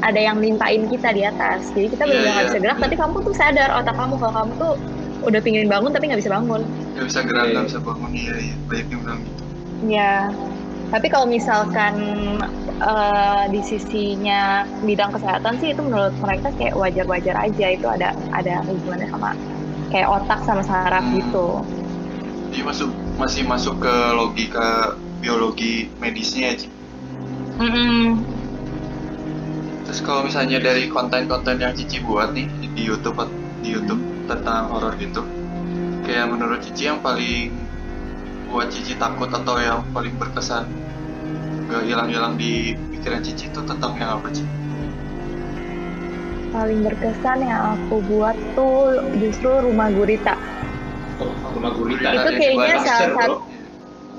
Speaker 1: ada yang nimpain kita di atas. Jadi kita
Speaker 4: Iya,
Speaker 1: benar-benar nggak
Speaker 4: iya,
Speaker 1: bisa gerak,
Speaker 4: iya.
Speaker 1: tapi kamu tuh sadar otak kamu kalau kamu tuh udah pingin bangun tapi nggak bisa bangun.
Speaker 4: Gak bisa gerak,
Speaker 2: Iya.
Speaker 4: gak bisa bangun Iya iya Banyak yang bilang gitu
Speaker 1: Ya, tapi kalau misalkan eh, di sisinya bidang kesehatan sih itu menurut mereka kayak wajar-wajar aja itu ada ada hubungannya sama kayak otak sama saraf
Speaker 4: Hmm.
Speaker 1: gitu.
Speaker 4: Jadi masuk masih masuk ke logika biologi medisnya ya Ci
Speaker 1: Mm-mm.
Speaker 4: Terus kalau misalnya dari konten-konten yang Cici buat nih di YouTube di YouTube tentang horor gitu, kayak menurut Cici yang paling buat Cici takut atau yang paling berkesan gak hilang-hilang di pikiran Cici itu tentang yang apa Ci?
Speaker 1: Paling berkesan yang aku buat tuh justru rumah gurita.
Speaker 2: Oh, rumah gurita.
Speaker 1: Itu
Speaker 4: Ada
Speaker 1: kayaknya salah satu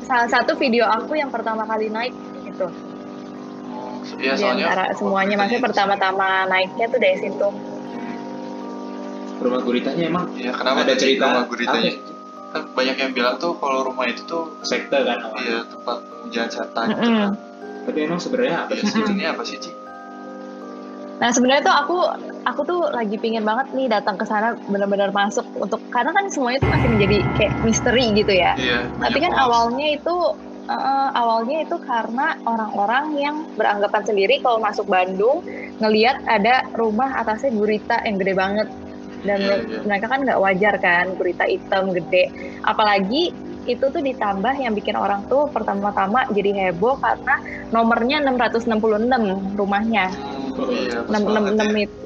Speaker 1: salah satu video aku yang pertama kali naik gitu.
Speaker 4: Oh, Iya
Speaker 1: Di
Speaker 4: soalnya
Speaker 1: antara semuanya maksudnya pertama-tama naiknya tuh dari situ.
Speaker 2: rumah guritanya emang
Speaker 4: Iya, kenapa
Speaker 2: ada cerita
Speaker 4: rumah guritanya?
Speaker 2: apa?
Speaker 4: Kan banyak yang bilang tuh kalau rumah itu tuh
Speaker 2: sekte kan awalnya.
Speaker 4: iya tempat pemujaan setan gitu
Speaker 1: Mm-mm.
Speaker 4: kan.
Speaker 2: Tapi emang sebenarnya apa
Speaker 4: Iya,
Speaker 2: sih?
Speaker 4: sebetulnya apa sih, Ci?
Speaker 1: Nah sebenarnya tuh aku aku tuh lagi pingin banget nih datang ke sana benar-benar masuk untuk karena kan semuanya tuh masih menjadi kayak misteri gitu ya.
Speaker 4: Iya,
Speaker 1: Tapi kan
Speaker 4: hoax.
Speaker 1: awalnya itu eh, awalnya itu karena orang-orang yang beranggapan sendiri kalau masuk Bandung ngelihat ada rumah atasnya gurita yang gede banget dan
Speaker 4: Iya, iya.
Speaker 1: mereka kan nggak wajar kan gurita hitam gede. Apalagi itu tuh ditambah yang bikin orang tuh pertama-tama jadi heboh karena nomornya 666 rumahnya. 666
Speaker 4: banget ya.
Speaker 1: itu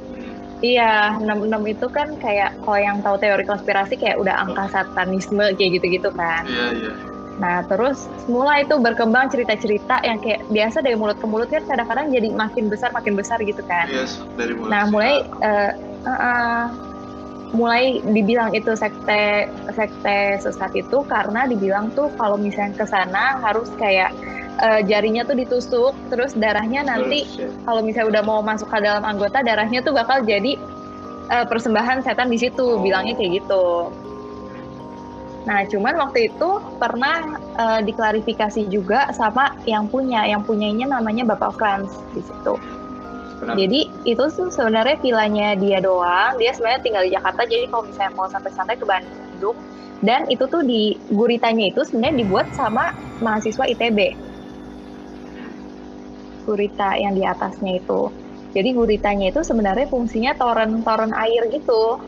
Speaker 1: Iya, 66 itu kan kayak kalau yang tahu teori konspirasi kayak udah angka satanisme kayak gitu-gitu kan.
Speaker 4: Iya, iya.
Speaker 1: Nah, terus mulai itu berkembang cerita-cerita yang kayak biasa dari mulut ke mulut kan kadang-kadang jadi makin besar makin besar gitu kan.
Speaker 4: Iya, dari mulut.
Speaker 1: Nah, mulai eh, eh, eh, mulai dibilang itu sekte sekte sesat itu karena dibilang tuh kalau misalnya ke sana harus kayak eh, jarinya tuh ditusuk, terus darahnya nanti
Speaker 2: Terus, ya.
Speaker 1: kalau misalnya udah mau masuk ke dalam anggota darahnya tuh bakal jadi eh, persembahan setan di situ
Speaker 4: Oh.
Speaker 1: bilangnya kayak gitu. Nah cuman waktu itu pernah eh, diklarifikasi juga sama yang punya, yang punyanya namanya Bapak Franz di situ.
Speaker 2: Kenapa?
Speaker 1: Jadi itu tuh sebenarnya vilanya dia doang. Dia sebenarnya tinggal di Jakarta. Jadi kalau misalnya mau santai-santai ke Bandung, dan itu tuh di guritanya itu sebenarnya dibuat sama mahasiswa ITB. Gurita yang di atasnya itu. Jadi guritanya itu sebenarnya fungsinya toren-toren air gitu.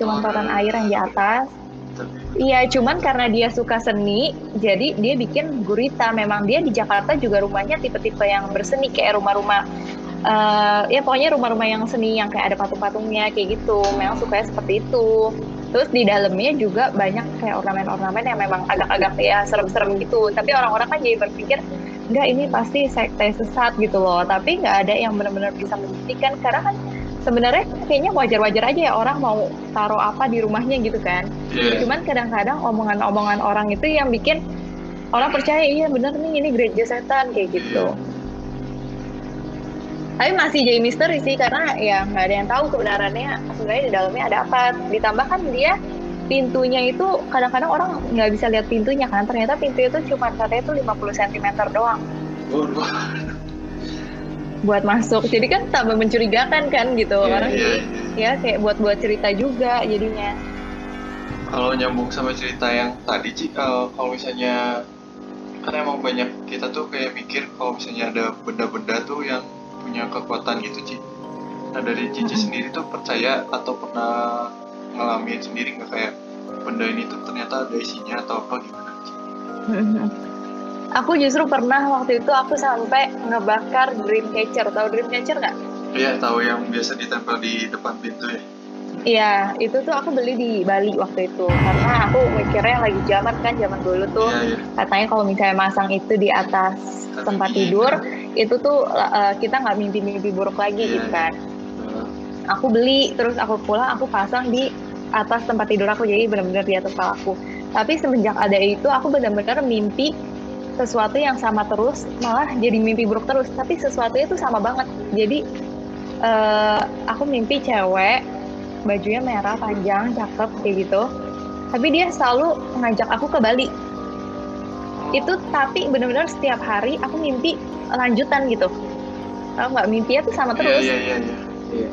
Speaker 1: Cuman
Speaker 4: Toren.
Speaker 1: toren air yang di atas.
Speaker 4: Tapi-
Speaker 1: Iya, cuman karena dia suka seni, jadi dia bikin gurita. Memang dia di Jakarta juga rumahnya tipe-tipe yang berseni kayak rumah-rumah eh, ya pokoknya rumah-rumah yang seni yang kayak ada patung-patungnya kayak gitu. Memang sukanya seperti itu. Terus di dalamnya juga banyak kayak ornamen-ornamen yang memang agak-agak ya serem-serem gitu. Tapi orang-orang kan jadi berpikir enggak ini pasti sekte sesat gitu loh. Tapi nggak ada yang benar-benar bisa membuktikan karena kan sebenarnya kayaknya wajar-wajar aja ya orang mau taruh apa di rumahnya gitu kan.
Speaker 4: Iya.
Speaker 1: Cuman kadang-kadang omongan-omongan orang itu yang bikin orang percaya iya bener nih ini gereja setan kayak gitu. Tapi masih jadi misteri sih karena ya nggak ada yang tahu kebenarannya. Sebenarnya di dalamnya ada apa. Ditambah kan dia pintunya itu kadang-kadang orang nggak bisa lihat pintunya kan. Ternyata pintu itu cuma katanya itu 50 cm doang. Buat masuk. Jadi kan tambah mencurigakan kan gitu.
Speaker 2: Iya,
Speaker 1: orang jadi
Speaker 4: iya.
Speaker 1: ya kayak buat-buat cerita juga jadinya.
Speaker 4: Kalau nyambung sama cerita yang tadi, Ci, eh, kalau misalnya kan emang banyak kita tuh kayak mikir kalau misalnya ada benda-benda tuh yang punya kekuatan gitu, Ci. Nah dari Cici
Speaker 1: Mm-mm.
Speaker 4: sendiri tuh percaya atau pernah ngalamin sendiri nggak kayak benda ini tuh ternyata ada isinya atau apa gimana, Ci?
Speaker 1: Aku justru pernah waktu itu aku sampai ngebakar Dreamcatcher. Tahu Dreamcatcher nggak?
Speaker 4: Iya, tahu yang biasa ditempel di depan pintu ya.
Speaker 1: Iya, itu tuh aku beli di Bali waktu itu. Karena aku mikirnya lagi zaman kan, zaman dulu tuh.
Speaker 4: Iya, iya.
Speaker 1: Katanya kalau misalnya masang itu di atas tempat tidur, itu tuh eh, kita nggak mimpi-mimpi buruk lagi gitu kan. Aku beli, terus aku pulang, aku pasang di atas tempat tidur aku. Jadi benar-benar di atas kepala aku. Tapi semenjak ada itu, aku benar-benar mimpi sesuatu yang sama terus, malah jadi mimpi buruk terus. Tapi sesuatunya itu sama banget. Jadi eh, aku mimpi cewek, bajunya merah panjang, cakep kayak gitu. Tapi dia selalu ngajak aku ke Bali. Itu tapi benar-benar setiap hari aku mimpi lanjutan gitu. Tahu nggak mimpinya tuh sama terus
Speaker 4: Iya, iya, iya.
Speaker 2: Iya.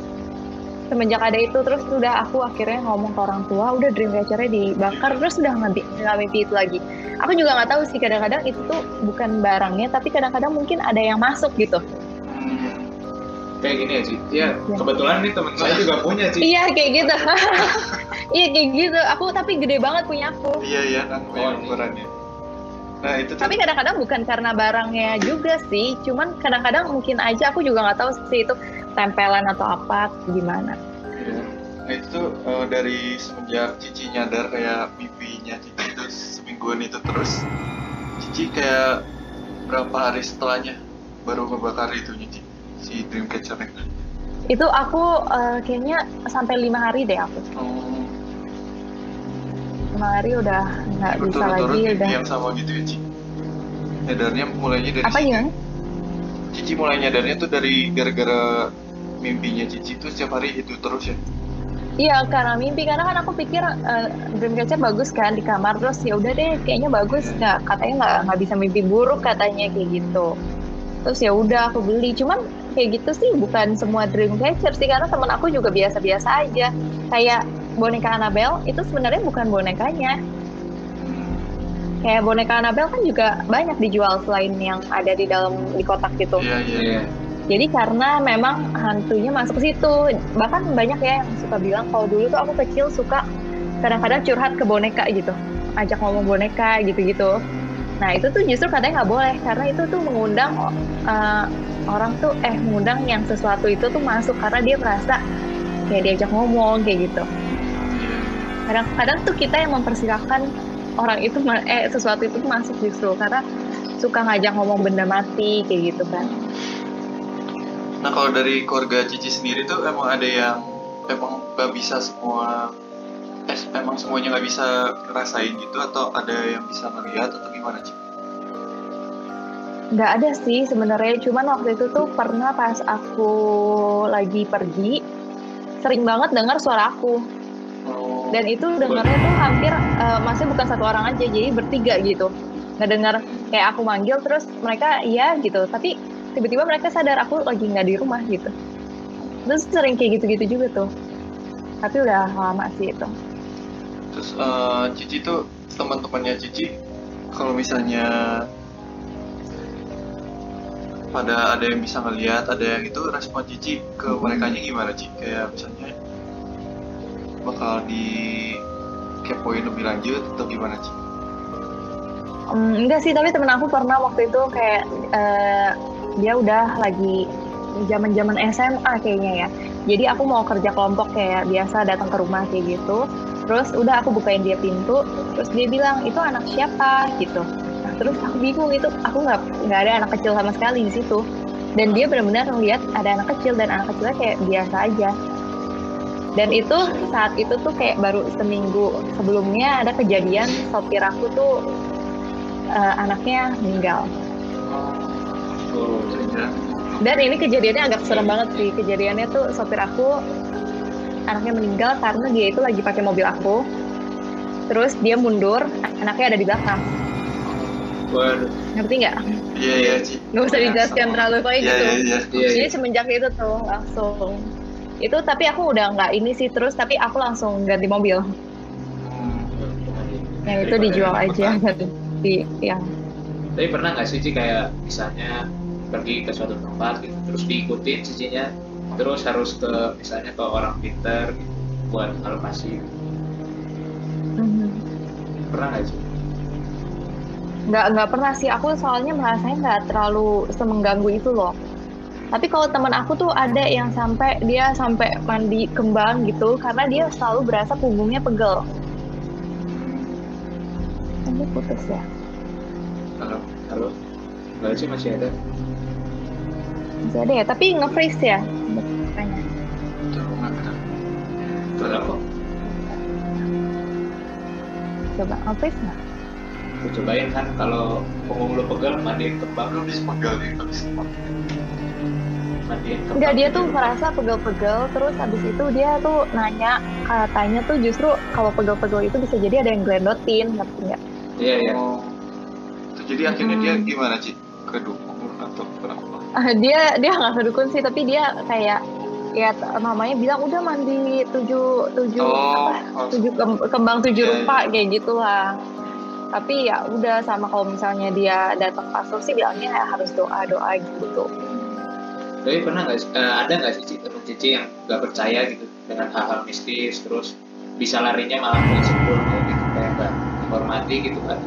Speaker 1: semenjak ada itu terus udah aku akhirnya ngomong ke orang tua udah dreamcatchernya dibakar terus udah nggak nggak mimpi itu lagi aku juga nggak tahu sih kadang-kadang itu tuh bukan barangnya tapi kadang-kadang mungkin ada yang masuk gitu
Speaker 4: Hmm,
Speaker 2: Kayak gini ya, Ci. Ya,
Speaker 1: Iya.
Speaker 2: kebetulan nih teman saya juga punya, Ci.
Speaker 1: iya kayak gitu <laughs> iya kayak gitu aku tapi gede banget punya aku
Speaker 4: iya, iya, kan
Speaker 2: Oh,
Speaker 4: ukurannya. Nah, itu tuh.
Speaker 1: Tapi kadang-kadang bukan karena barangnya juga sih cuman kadang-kadang mungkin aja aku juga nggak tahu sih itu tempelan atau apa gimana.
Speaker 4: Nah itu tuh eh, dari semenjak Cici nyadar kayak mimpinya Cici itu semingguan itu terus Cici kayak berapa hari setelahnya baru ngebakar itu Cici si Dreamcatcher
Speaker 1: itu aku eh, kayaknya sampai lima hari deh aku.
Speaker 4: Oh,
Speaker 1: lima hari udah nggak bisa lagi udah.
Speaker 4: yang sama gitu ya Cici nyadarnya mulainya dari
Speaker 1: apa gimana
Speaker 4: Cici mulai nyadarnya tuh dari gara-gara mimpinya Cici tuh setiap hari itu terus ya?
Speaker 1: Iya karena mimpi. Karena kan aku pikir uh, Dreamcatcher bagus kan di kamar. Terus ya udah deh kayaknya bagus. Nggak katanya nggak nggak bisa mimpi buruk katanya kayak gitu. Terus ya udah aku beli. Cuman kayak gitu sih bukan semua Dreamcatcher sih. Karena temen aku juga biasa-biasa aja. Kayak boneka Annabelle itu sebenarnya bukan bonekanya kayak boneka Annabelle kan juga banyak dijual selain yang ada di dalam di kotak gitu
Speaker 4: Iya iya.
Speaker 2: Iya.
Speaker 1: jadi karena memang hantunya masuk ke situ. Bahkan banyak ya yang suka bilang kalau dulu tuh aku kecil suka kadang-kadang curhat ke boneka gitu. Ajak ngomong boneka gitu-gitu. Nah itu tuh justru katanya nggak boleh karena itu tuh mengundang uh, orang tuh eh mengundang yang sesuatu itu tuh masuk karena dia merasa kayak diajak ngomong kayak gitu. Kadang-kadang tuh kita yang mempersilahkan orang itu eh sesuatu itu masuk justru karena suka ngajak ngomong benda mati kayak gitu kan.
Speaker 4: Nah kalau dari keluarga Cici sendiri tuh emang ada yang emang nggak bisa semua eh, emang semuanya nggak bisa ngerasain gitu atau ada yang bisa ngeliat atau gimana Cici?
Speaker 1: Nggak ada sih sebenarnya, cuman waktu itu tuh pernah pas aku lagi pergi, sering banget dengar suara aku. Dan itu dengarnya tuh hampir, uh, maksudnya bukan satu orang aja, jadi bertiga gitu. Ngedengar kayak aku manggil terus mereka iya gitu, tapi tiba-tiba mereka sadar aku lagi nggak di rumah gitu. Terus sering kayak gitu-gitu juga tuh. Tapi udah lama sih itu.
Speaker 4: Terus eh, Cici tuh teman-temannya Cici kalau misalnya pada ada yang bisa ngeliat, ada yang itu respon Cici ke mereka gimana Cici? Kayak misalnya bakal di kepoin lebih lanjut atau gimana Cici?
Speaker 1: um, enggak sih tapi temen aku pernah waktu itu kayak uh, dia udah lagi zaman zaman SMA kayaknya ya. Jadi aku mau kerja kelompok kayak biasa datang ke rumah kayak gitu. Terus udah aku bukain dia pintu terus dia bilang itu anak siapa? Gitu. Nah, terus aku bingung itu aku nggak nggak ada anak kecil sama sekali di situ. Dan dia benar-benar ngeliat ada anak kecil dan anak kecilnya kayak biasa aja dan itu saat itu tuh kayak baru seminggu sebelumnya ada kejadian sopir aku tuh uh, anaknya meninggal. Dan ini kejadiannya agak serem banget sih. Kejadiannya tuh sopir aku anaknya meninggal karena dia itu lagi pakai mobil aku. Terus dia mundur anaknya ada di belakang.
Speaker 2: Waduh.
Speaker 1: ngerti nggak?
Speaker 4: Iya iya Ci.
Speaker 1: nggak usah dijelaskan terlalu pokoknya
Speaker 4: Iya
Speaker 1: gitu
Speaker 4: iya iya.
Speaker 2: Iya,
Speaker 1: jadi semenjak itu tuh langsung itu tapi aku udah nggak ini sih terus tapi aku langsung ganti mobil
Speaker 4: Hmm.
Speaker 1: yang itu dijual aja ganti yang
Speaker 2: Tapi pernah nggak sih Ci kayak misalnya pergi ke suatu tempat gitu, terus diikutin cicinya, terus harus ke misalnya ke orang pinter gitu, buat alokasi.
Speaker 1: Mhm.
Speaker 2: Pernah nggak sih?
Speaker 1: nggak nggak pernah sih aku soalnya merasanya nggak terlalu semengganggu itu loh tapi kalau teman aku tuh ada yang sampai dia sampai mandi kembang gitu karena dia selalu berasa punggungnya pegel ini putus ya
Speaker 4: Halo.
Speaker 2: Halo? Nggak sih masih ada.
Speaker 1: masih ada ya tapi nge-freeze ya Kayaknya.
Speaker 2: Kok.
Speaker 1: coba nge-freeze nggak
Speaker 2: cobain kan kalau punggung lu pegel mandiin kembang,
Speaker 4: Lu bisa pegal nih tapi.
Speaker 1: Enggak, dia tuh merasa pegel-pegel, terus habis itu dia tuh nanya, katanya tuh justru kalau pegel-pegel itu bisa jadi ada yang glendotin, ngerti nggak?
Speaker 2: Iya iya.
Speaker 4: Oh. Jadi akhirnya dia
Speaker 1: Hmm.
Speaker 4: gimana Ci? Kedukun atau kenapa?
Speaker 1: Ah, dia dia nggak kedukun sih, tapi dia kayak ya mamanya bilang udah mandi tujuh tujuh
Speaker 4: Oh,
Speaker 1: apa tujuh kem- kembang tujuh
Speaker 4: Iya,
Speaker 1: rupa
Speaker 4: iya.
Speaker 1: kayak gitulah. Tapi ya udah sama kalau misalnya dia datang pastor sih bilangnya ya harus doa doa gitu.
Speaker 2: Tapi pernah nggak sih- eh, ada nggak sih Ci, temen Cici yang nggak percaya gitu dengan hal-hal mistis, terus bisa larinya malah ke sembrono gitu, kayak nggak menghormati gitu kan?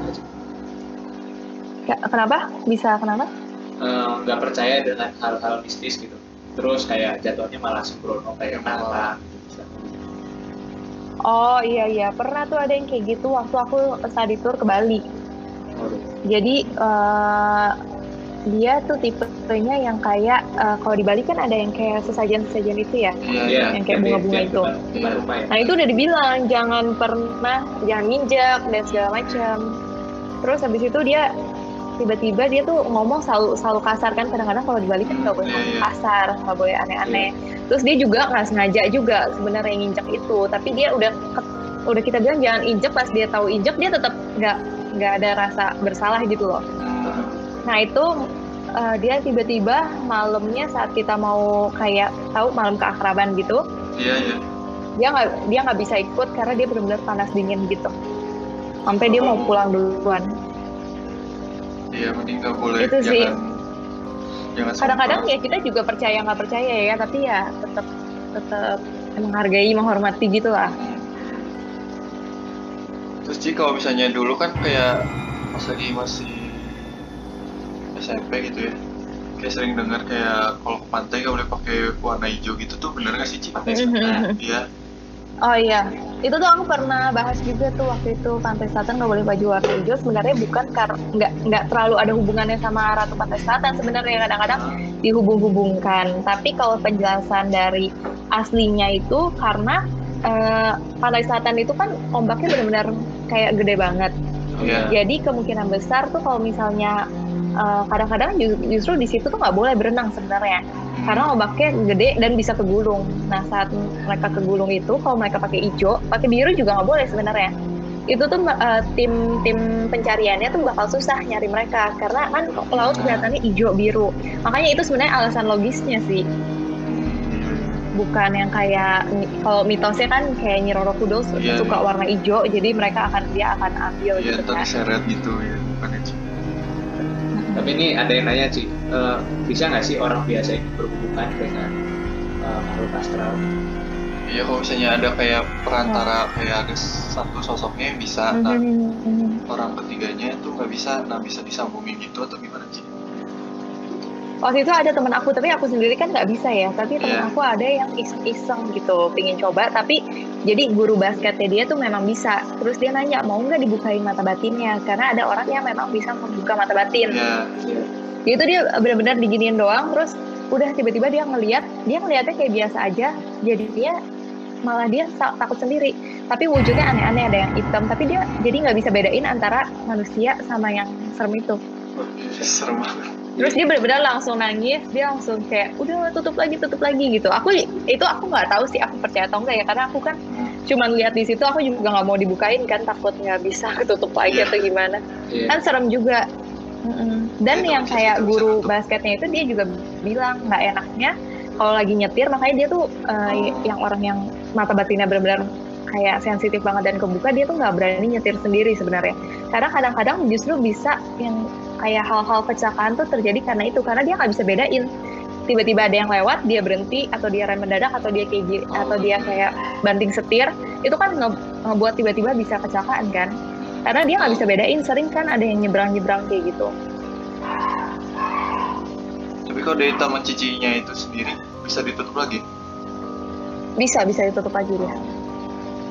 Speaker 1: kenapa? Bisa kenapa?
Speaker 2: Eh, nggak percaya dengan hal-hal mistis gitu terus kayak jatuhnya malah sembrono kayak nantang gitu misalnya.
Speaker 1: Oh iya iya pernah tuh ada yang kayak gitu waktu aku study tour ke Bali. Jadi eh, dia tuh tipenya yang kayak eh, kalau di Bali kan ada yang kayak sesajen-sesajen itu ya.
Speaker 4: Iya.
Speaker 1: Yang kayak
Speaker 2: di-
Speaker 1: bunga-bunga
Speaker 2: di
Speaker 1: itu.
Speaker 2: rumah ya
Speaker 1: Nah itu udah dibilang jangan pernah jangan nginjak dan segala macam. Terus habis itu dia tiba-tiba dia tuh ngomong selalu selalu kasar kan kadang-kadang kalau dibalikin nggak boleh
Speaker 4: Iya,
Speaker 1: kasar nggak boleh aneh-aneh terus dia juga nggak sengaja juga sebenarnya nginjek itu tapi dia udah udah kita bilang jangan injek pas dia tahu injek dia tetap nggak nggak ada rasa bersalah gitu loh
Speaker 4: Hmm.
Speaker 1: Nah itu eh, dia tiba-tiba malamnya saat kita mau kayak tahu malam keakraban gitu
Speaker 4: Iya, iya.
Speaker 1: dia nggak dia nggak bisa ikut karena dia benar-benar panas dingin gitu sampai dia mau
Speaker 4: Oh.
Speaker 1: pulang duluan
Speaker 4: Iya, mending nggak boleh.
Speaker 1: Itu sih.
Speaker 4: jangan,
Speaker 1: kadang-kadang ya kita juga percaya nggak percaya ya tapi ya tetap tetap menghargai menghormati gitu lah
Speaker 4: Hmm. Terus Ci kalau misalnya dulu kan kayak pas lagi masih SMP gitu ya. Kayak sering dengar kayak kalau ke pantai nggak boleh pakai warna hijau gitu tuh bener nggak sih Ci? Iya.
Speaker 1: oh iya. Itu tuh aku pernah bahas juga tuh waktu itu pantai selatan nggak boleh baju warna hijau. Sebenarnya bukan karena nggak nggak terlalu ada hubungannya sama ratu pantai selatan sebenarnya. Kadang-kadang dihubung-hubungkan. Tapi kalau penjelasan dari aslinya itu karena eh, pantai selatan itu kan ombaknya benar-benar kayak gede banget.
Speaker 4: Iya.
Speaker 1: Jadi kemungkinan besar tuh kalau misalnya uh, kadang-kadang ju- justru di situ tuh nggak boleh berenang sebenarnya karena ombaknya gede dan bisa kegulung. Nah saat mereka kegulung itu kalau mereka pakai hijau, pakai biru juga nggak boleh sebenarnya. Itu tuh uh, tim tim pencariannya tuh bakal susah nyari mereka karena kan laut kelihatannya hijau biru. Makanya itu sebenarnya alasan logisnya sih, bukan yang kayak kalau mitosnya kan kayak Nyi Roro Kudus
Speaker 4: Iya,
Speaker 1: suka
Speaker 4: iya.
Speaker 1: warna hijau, jadi mereka akan dia akan ambil
Speaker 4: Iya,
Speaker 1: gitu kan.
Speaker 4: terseret gitu ya, bukan Ci?
Speaker 2: Tapi ini ada yang nanya sih, eh, bisa nggak sih orang biasa itu berhubungan dengan eh, makhluk astral?
Speaker 4: Iya, kalau misalnya ada kayak perantara kayak ada satu sosoknya yang bisa, nah orang ketiganya itu nggak bisa, nah bisa disambungin gitu atau gimana?
Speaker 1: Waktu itu ada teman aku, tapi aku sendiri kan nggak bisa ya. Tapi teman
Speaker 4: Iya.
Speaker 1: aku ada yang iseng-iseng gitu, pingin coba. Tapi jadi guru basketnya dia tuh memang bisa. Terus dia nanya mau nggak dibukain mata batinnya, karena ada orang yang memang bisa membuka mata batin.
Speaker 4: Iya,
Speaker 1: Itu dia benar-benar diginiin doang. Terus udah tiba-tiba dia ngeliat, dia ngeliatnya kayak biasa aja. Jadi dia malah dia takut sendiri. Tapi wujudnya aneh-aneh, ada yang hitam. Tapi dia jadi nggak bisa bedain antara manusia sama yang serem itu.
Speaker 4: serem banget.
Speaker 1: Terus dia benar-benar langsung nangis, dia langsung kayak udah tutup lagi, tutup lagi gitu. Aku itu aku nggak tahu sih aku percaya atau enggak ya karena aku kan cuman lihat di situ aku juga nggak mau dibukain kan takut nggak bisa <laughs> tutup lagi
Speaker 4: Iya.
Speaker 1: atau gimana.
Speaker 2: Iya.
Speaker 1: Kan serem juga. Dan
Speaker 4: Itu
Speaker 1: yang
Speaker 4: bisa
Speaker 1: kayak
Speaker 4: bisa
Speaker 1: guru
Speaker 4: tutup.
Speaker 1: basketnya itu dia juga bilang nggak enaknya kalau lagi nyetir makanya dia tuh uh,
Speaker 4: Oh.
Speaker 1: yang orang yang mata batinnya benar-benar kayak sensitif banget dan kebuka dia tuh nggak berani nyetir sendiri sebenarnya karena kadang-kadang justru bisa yang kayak hal-hal kecelakaan tuh terjadi karena itu karena dia nggak bisa bedain tiba-tiba ada yang lewat dia berhenti atau dia rem mendadak atau dia kayak
Speaker 4: Oh.
Speaker 1: atau dia kayak banting setir itu kan nge- ngebuat tiba-tiba bisa kecelakaan kan karena dia nggak bisa bedain sering kan ada yang nyebrang-nyebrang kayak gitu
Speaker 4: Tapi kalau dari taman cicinya itu sendiri bisa ditutup lagi?
Speaker 1: bisa bisa ditutup lagi dia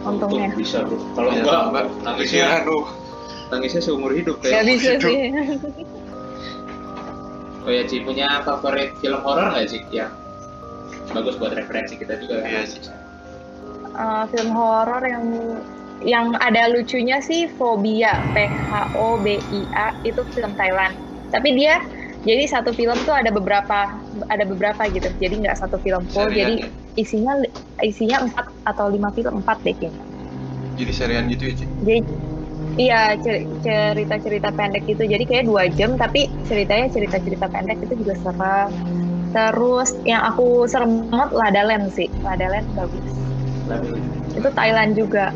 Speaker 1: untungnya
Speaker 2: Untung bisa bro. Kalau
Speaker 4: Ya,
Speaker 2: enggak,
Speaker 4: Mbak.
Speaker 2: nangisnya
Speaker 4: Pikiran lu.
Speaker 2: nangisnya seumur hidup kayak.
Speaker 1: bisa
Speaker 4: hidup.
Speaker 1: sih <laughs>
Speaker 2: Oh ya Ci, punya favorit film horor nggak sih yang bagus buat referensi kita juga?
Speaker 4: Iya sih.
Speaker 1: Eh, film horor yang yang ada lucunya sih Fobia P H O B I A itu film Thailand tapi dia jadi satu film tuh ada beberapa ada beberapa gitu jadi nggak satu film full
Speaker 4: Serian
Speaker 1: jadi
Speaker 4: ya?
Speaker 1: isinya isinya empat atau lima film empat deh kayaknya
Speaker 4: Jadi serian gitu ya, Ci?
Speaker 1: jadi iya cer- cerita-cerita pendek gitu. Jadi kayak dua jam tapi ceritanya cerita-cerita pendek itu juga serem terus yang aku serem banget Lada Land sih. Lada Land bagus.
Speaker 2: Lalu,
Speaker 1: itu Thailand juga.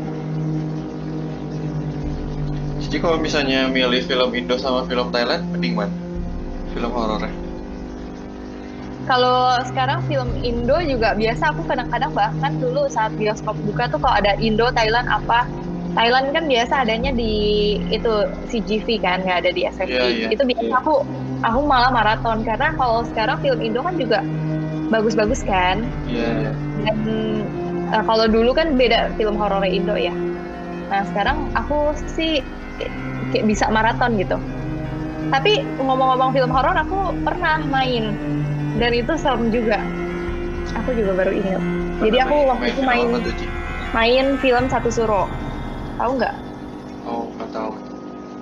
Speaker 4: Jadi kalau misalnya milih film Indo sama film Thailand, mending mana? Film horornya.
Speaker 1: Kalau sekarang film Indo juga biasa. Aku kadang-kadang bahkan dulu saat bioskop buka tuh kalau ada Indo, Thailand apa Thailand kan biasa adanya di itu CGV kan nggak ada di SFV.
Speaker 4: Iya, iya.
Speaker 1: Itu biasa
Speaker 2: Iya.
Speaker 1: aku aku malah maraton karena kalau sekarang film Indo kan juga bagus-bagus kan.
Speaker 4: Iya, iya.
Speaker 1: Dan eh, kalau dulu kan beda film horor Indo ya. Nah sekarang aku sih kayak bisa maraton gitu. Tapi ngomong-ngomong film horor aku pernah main dan itu serem juga. Aku juga baru ingat. Jadi aku waktu itu main main film Satu Suro. Tahu nggak?
Speaker 4: Oh, nggak tahu.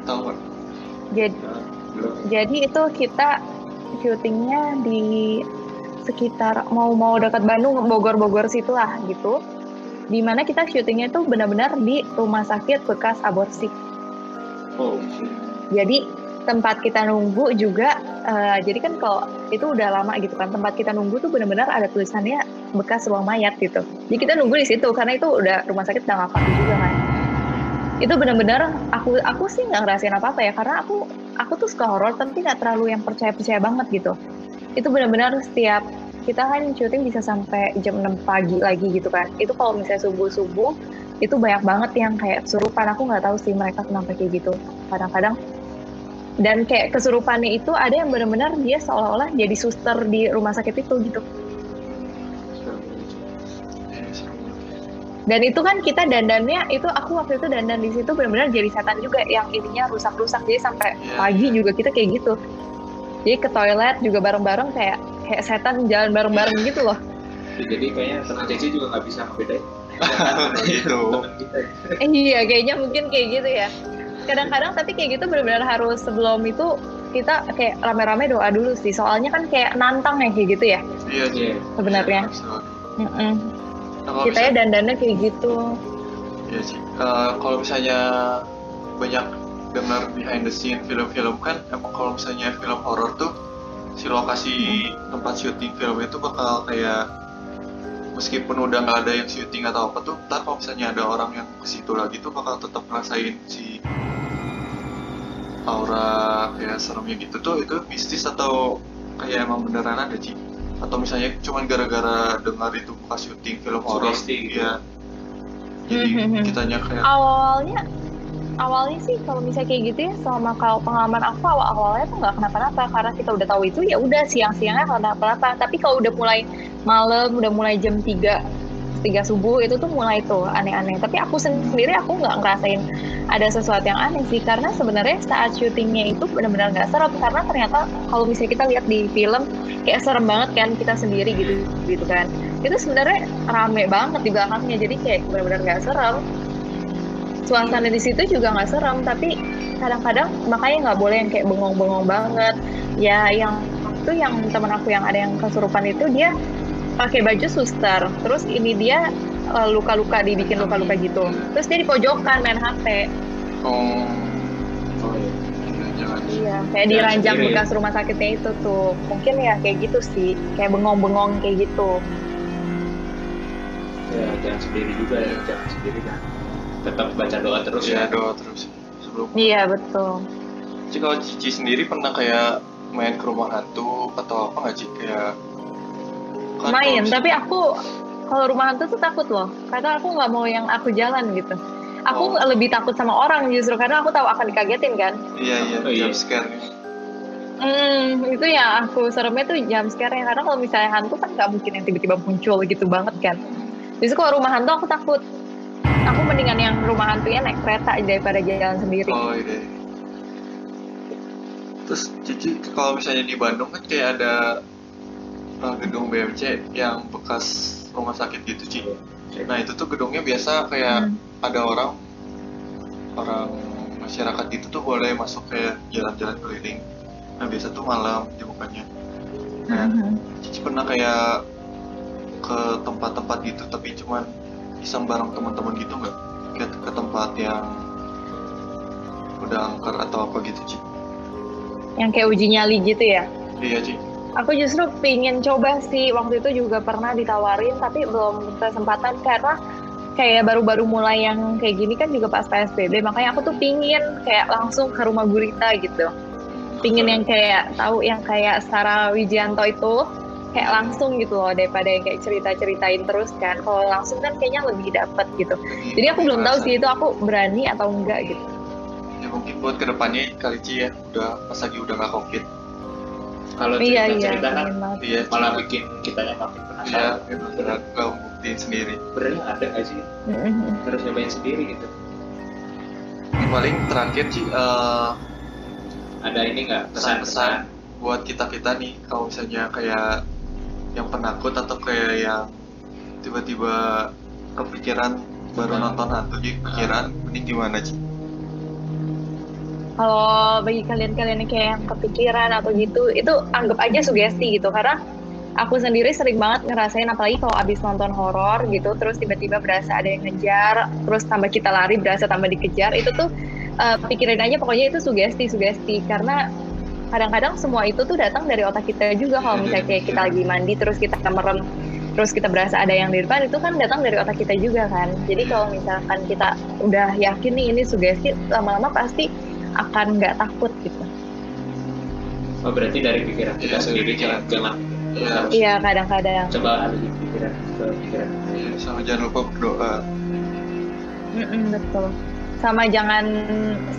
Speaker 4: Tahu nggak?
Speaker 1: Jadi
Speaker 2: belum
Speaker 1: Jadi itu kita syutingnya di sekitar mau mau dekat Bandung, Bogor-Bogor situ lah gitu. Di mana kita syutingnya itu benar-benar di rumah sakit bekas aborsi.
Speaker 2: oh
Speaker 1: Jadi tempat kita nunggu juga, eh, jadi kan kalau itu udah lama gitu kan, tempat kita nunggu tuh benar-benar ada tulisannya bekas ruang mayat gitu. Jadi kita nunggu di situ karena itu udah rumah sakit udah nggak pakai juga kan. Itu benar-benar aku aku sih nggak ngerasain apa apa ya karena aku aku tuh suka horor tapi nggak terlalu yang percaya percaya banget gitu. Itu benar-benar setiap kita kan syuting bisa sampai jam 6 pagi lagi gitu kan. Itu kalau misalnya subuh subuh itu banyak banget yang kayak kesurupan. Aku nggak tahu sih mereka kenapa kayak gitu. Kadang-kadang dan kayak kesurupannya itu ada yang benar-benar dia seolah-olah jadi suster di rumah sakit itu gitu dan itu kan kita dandannya itu aku waktu itu dandan di situ benar-benar jadi setan juga yang ininya rusak-rusak. Jadi sampai
Speaker 4: Iya,
Speaker 1: pagi juga kita kayak gitu. Jadi ke toilet juga bareng-bareng kayak kayak setan jalan bareng-bareng gitu loh.
Speaker 2: Ya, jadi kayaknya teman Ceci juga nggak bisa ngebedain. <laughs>
Speaker 4: Gitu.
Speaker 1: eh, iya kayaknya mungkin kayak gitu ya. Kadang-kadang tapi kayak gitu benar-benar harus sebelum itu kita kayak rame-rame doa dulu sih. Soalnya kan kayak nantang ya kayak gitu ya.
Speaker 4: Iya.
Speaker 2: Iya.
Speaker 1: sebenarnya.
Speaker 4: Iya. Nah,
Speaker 1: kita ya dandannya kayak gitu
Speaker 4: Iya sih. Eh, kalau misalnya banyak dengar behind the scene film-film kan, emang kalau misalnya film horor tuh si lokasi tempat syuting film itu bakal kayak meskipun udah nggak ada yang syuting atau apa tuh, ntar kalau misalnya ada orang yang ke situ lagi tuh bakal tetap ngerasain si aura kayak seremnya gitu tuh itu mistis atau kayak emang beneran ada sih atau misalnya cuman gara-gara dengar itu bekas syuting film horor.
Speaker 2: Sugesti gitu.
Speaker 4: ya jadi <laughs> kitanya kayak
Speaker 1: awalnya awalnya sih kalau misalnya kayak gitu ya selama kalau pengalaman aku awal awalnya tuh nggak kenapa-napa. Karena kita udah tahu itu ya udah siang-siangnya nggak kenapa-napa. Tapi kalau udah mulai malam udah mulai jam 3 tiga subuh itu tuh mulai tuh aneh-aneh. Tapi aku sendiri aku nggak ngerasain ada sesuatu yang aneh sih. Karena sebenarnya saat syutingnya itu benar-benar nggak serem. Karena ternyata kalau misalnya kita lihat di film kayak serem banget kan kita sendiri gitu gitu kan. Itu sebenarnya rame banget di belakangnya. Jadi kayak benar-benar nggak serem. Suasana di situ juga nggak serem. Tapi kadang-kadang makanya nggak boleh yang kayak bengong-bengong banget. Ya yang itu yang teman aku yang ada yang kesurupan itu dia pakai baju suster. Terus ini dia eh, luka-luka dibikin luka-luka gitu. Terus dia di pojokan main HP
Speaker 4: oh.
Speaker 2: Oh iya.
Speaker 4: Jangan
Speaker 1: iya kayak di ranjang
Speaker 2: sendiri.
Speaker 1: bekas rumah sakitnya itu tuh. Mungkin ya kayak gitu sih. Kayak bengong-bengong kayak gitu.
Speaker 2: Ya jangan sendiri juga ya jangan sendiri kan. Tetap baca doa terus
Speaker 4: ya
Speaker 2: ya.
Speaker 4: doa terus. Sebelum
Speaker 1: iya betul.
Speaker 4: Ci kalau Cici sendiri pernah kayak main ke rumah hantu atau apa nggak Ci kayak
Speaker 1: main
Speaker 4: kalau
Speaker 1: tapi aku kalau rumah hantu tuh takut loh karena aku nggak mau yang aku jalan gitu aku
Speaker 4: Oh.
Speaker 1: lebih takut sama orang justru karena aku tahu akan dikagetin kan
Speaker 4: iya iya
Speaker 2: Oh, iya.
Speaker 4: jump scare.
Speaker 1: Hmm, itu ya aku seremnya tuh jam sekarang karena kalau misalnya hantu kan nggak mungkin yang tiba-tiba muncul gitu banget kan. Justru kalau rumah hantu aku takut. Aku mendingan yang rumah hantunya naik kereta daripada jalan sendiri.
Speaker 4: oh iya terus Cici kalau misalnya di Bandung kan kayak ada uh, gedung BMC yang bekas rumah sakit gitu Ci nah itu tuh gedungnya biasa kayak
Speaker 1: Hmm.
Speaker 4: ada orang orang masyarakat itu tuh boleh masuk kayak jalan-jalan keliling. Nah biasa tuh malam dibukanya nah
Speaker 1: Mhm.
Speaker 4: Cici pernah kayak ke tempat-tempat gitu tapi cuman iseng bareng teman-teman gitu nggak? Ke, ke tempat yang udah angker atau apa gitu Ci?
Speaker 1: Yang kayak uji nyali gitu ya.
Speaker 4: iya Ci
Speaker 1: Aku justru pingin coba sih. Waktu itu juga pernah ditawarin tapi belum kesempatan karena kayak baru-baru mulai yang kayak gini kan juga pas PSBB makanya aku tuh pingin kayak langsung ke rumah gurita gitu. pingin yang kayak tahu yang kayak Sarah Wijianto itu kayak langsung gitu loh daripada yang kayak cerita-ceritain terus kan. Kalau langsung kan kayaknya lebih dapet gitu. Jadi aku belum tahu sih itu aku berani atau enggak gitu.
Speaker 4: Ya mungkin buat ke depannya kali ya udah pas lagi udah nggak covid
Speaker 2: kalau
Speaker 1: iya iya
Speaker 2: cerita-cerita kan
Speaker 4: iya
Speaker 2: malah bikin kitanya makin
Speaker 4: iya
Speaker 2: penasaran
Speaker 4: emang benar nggak buktiin sendiri.
Speaker 2: Sebenarnya ada nggak sih?
Speaker 1: Mhm.
Speaker 2: harus nyobain sendiri gitu.
Speaker 4: Paling terakhir Ci eh,
Speaker 2: ada ini nggak?
Speaker 4: Pesan-pesan? buat kita kita nih kalau misalnya kayak yang penakut atau kayak yang tiba-tiba kepikiran baru nonton hantu jadi kepikiran ini gimana sih?
Speaker 1: Kalau bagi kalian-kalian yang kayak kepikiran atau gitu itu anggap aja sugesti gitu. Karena aku sendiri sering banget ngerasain apalagi kalau abis nonton horor gitu terus tiba-tiba berasa ada yang ngejar terus tambah kita lari berasa tambah dikejar itu tuh uh, pikirin aja pokoknya itu sugesti sugesti karena kadang-kadang semua itu tuh datang dari otak kita juga. Kalau misalnya kayak kita lagi mandi terus kita merem terus kita berasa ada yang di depan itu kan datang dari otak kita juga kan. Jadi kalau misalkan kita udah yakin nih ini sugesti lama-lama pasti akan nggak takut gitu.
Speaker 2: Oh berarti dari pikiran kita sendiri jangan jangan
Speaker 4: Iya.
Speaker 1: kadang-kadang.
Speaker 2: Coba pikiran ke pikiran.
Speaker 4: Iya, sama jangan lupa berdoa.
Speaker 1: Mm-mm, betul. Sama jangan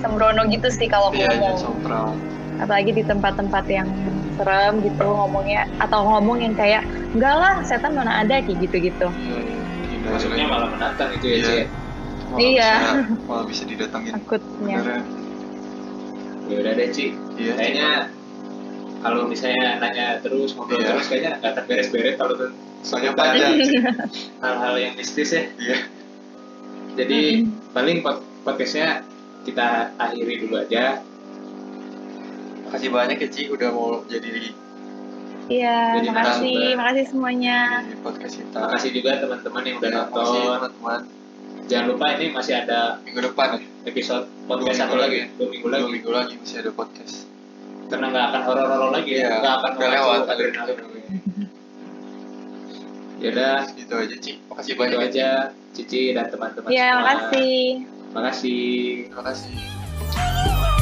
Speaker 1: sembrono gitu sih kalau
Speaker 4: iya jangan
Speaker 1: ngomong apalagi di tempat-tempat yang serem gitu ngomongnya atau ngomong yang kayak enggak lah setan mana ada kayak gitu-gitu.
Speaker 4: Iya iya. Hindari
Speaker 2: maksudnya malah menantang itu ya
Speaker 4: Iya.
Speaker 2: Ya?
Speaker 4: Malah
Speaker 1: Iya.
Speaker 4: bisa- malah bisa didatangin
Speaker 1: takutnya.
Speaker 4: Beneran
Speaker 2: ya udah deh Ci.
Speaker 4: Iya.
Speaker 2: Kayaknya kalau misalnya nanya terus ngobrol
Speaker 4: Iya.
Speaker 2: terus kayaknya nggak akan beres-beres kalau tuh.
Speaker 4: Soalnya banyak <laughs>
Speaker 2: hal-hal yang mistis ya.
Speaker 4: Iya.
Speaker 2: Jadi
Speaker 1: Mm-mm.
Speaker 2: paling pod- podcastnya kita akhiri dulu aja.
Speaker 4: Makasih banyak ya Ci udah mau jadi di
Speaker 1: iya
Speaker 2: Jadi
Speaker 1: makasih. makasih semuanya.
Speaker 4: Podcast kita.
Speaker 2: Makasih juga teman-teman yang udah
Speaker 4: Ya, makasih
Speaker 2: nonton.
Speaker 4: teman-teman
Speaker 2: jangan lupa ini masih ada
Speaker 4: minggu depan ya?
Speaker 2: episode podcast
Speaker 4: Dua
Speaker 2: satu lagi?
Speaker 4: lagi.
Speaker 2: dua minggu
Speaker 4: dua
Speaker 2: lagi
Speaker 4: minggu lagi masih ada podcast.
Speaker 2: Karena nggak akan horor-horor lagi ya?
Speaker 4: Iya,
Speaker 2: nggak akan
Speaker 4: udah lewat.
Speaker 2: adrenalin. Ya udah.
Speaker 4: Itu aja Ci. Makasih
Speaker 2: itu
Speaker 4: banyak ya Ci.
Speaker 2: aja Cici dan teman-teman
Speaker 1: iya
Speaker 2: semua.
Speaker 1: makasih.
Speaker 2: Makasih.
Speaker 4: Terima kasih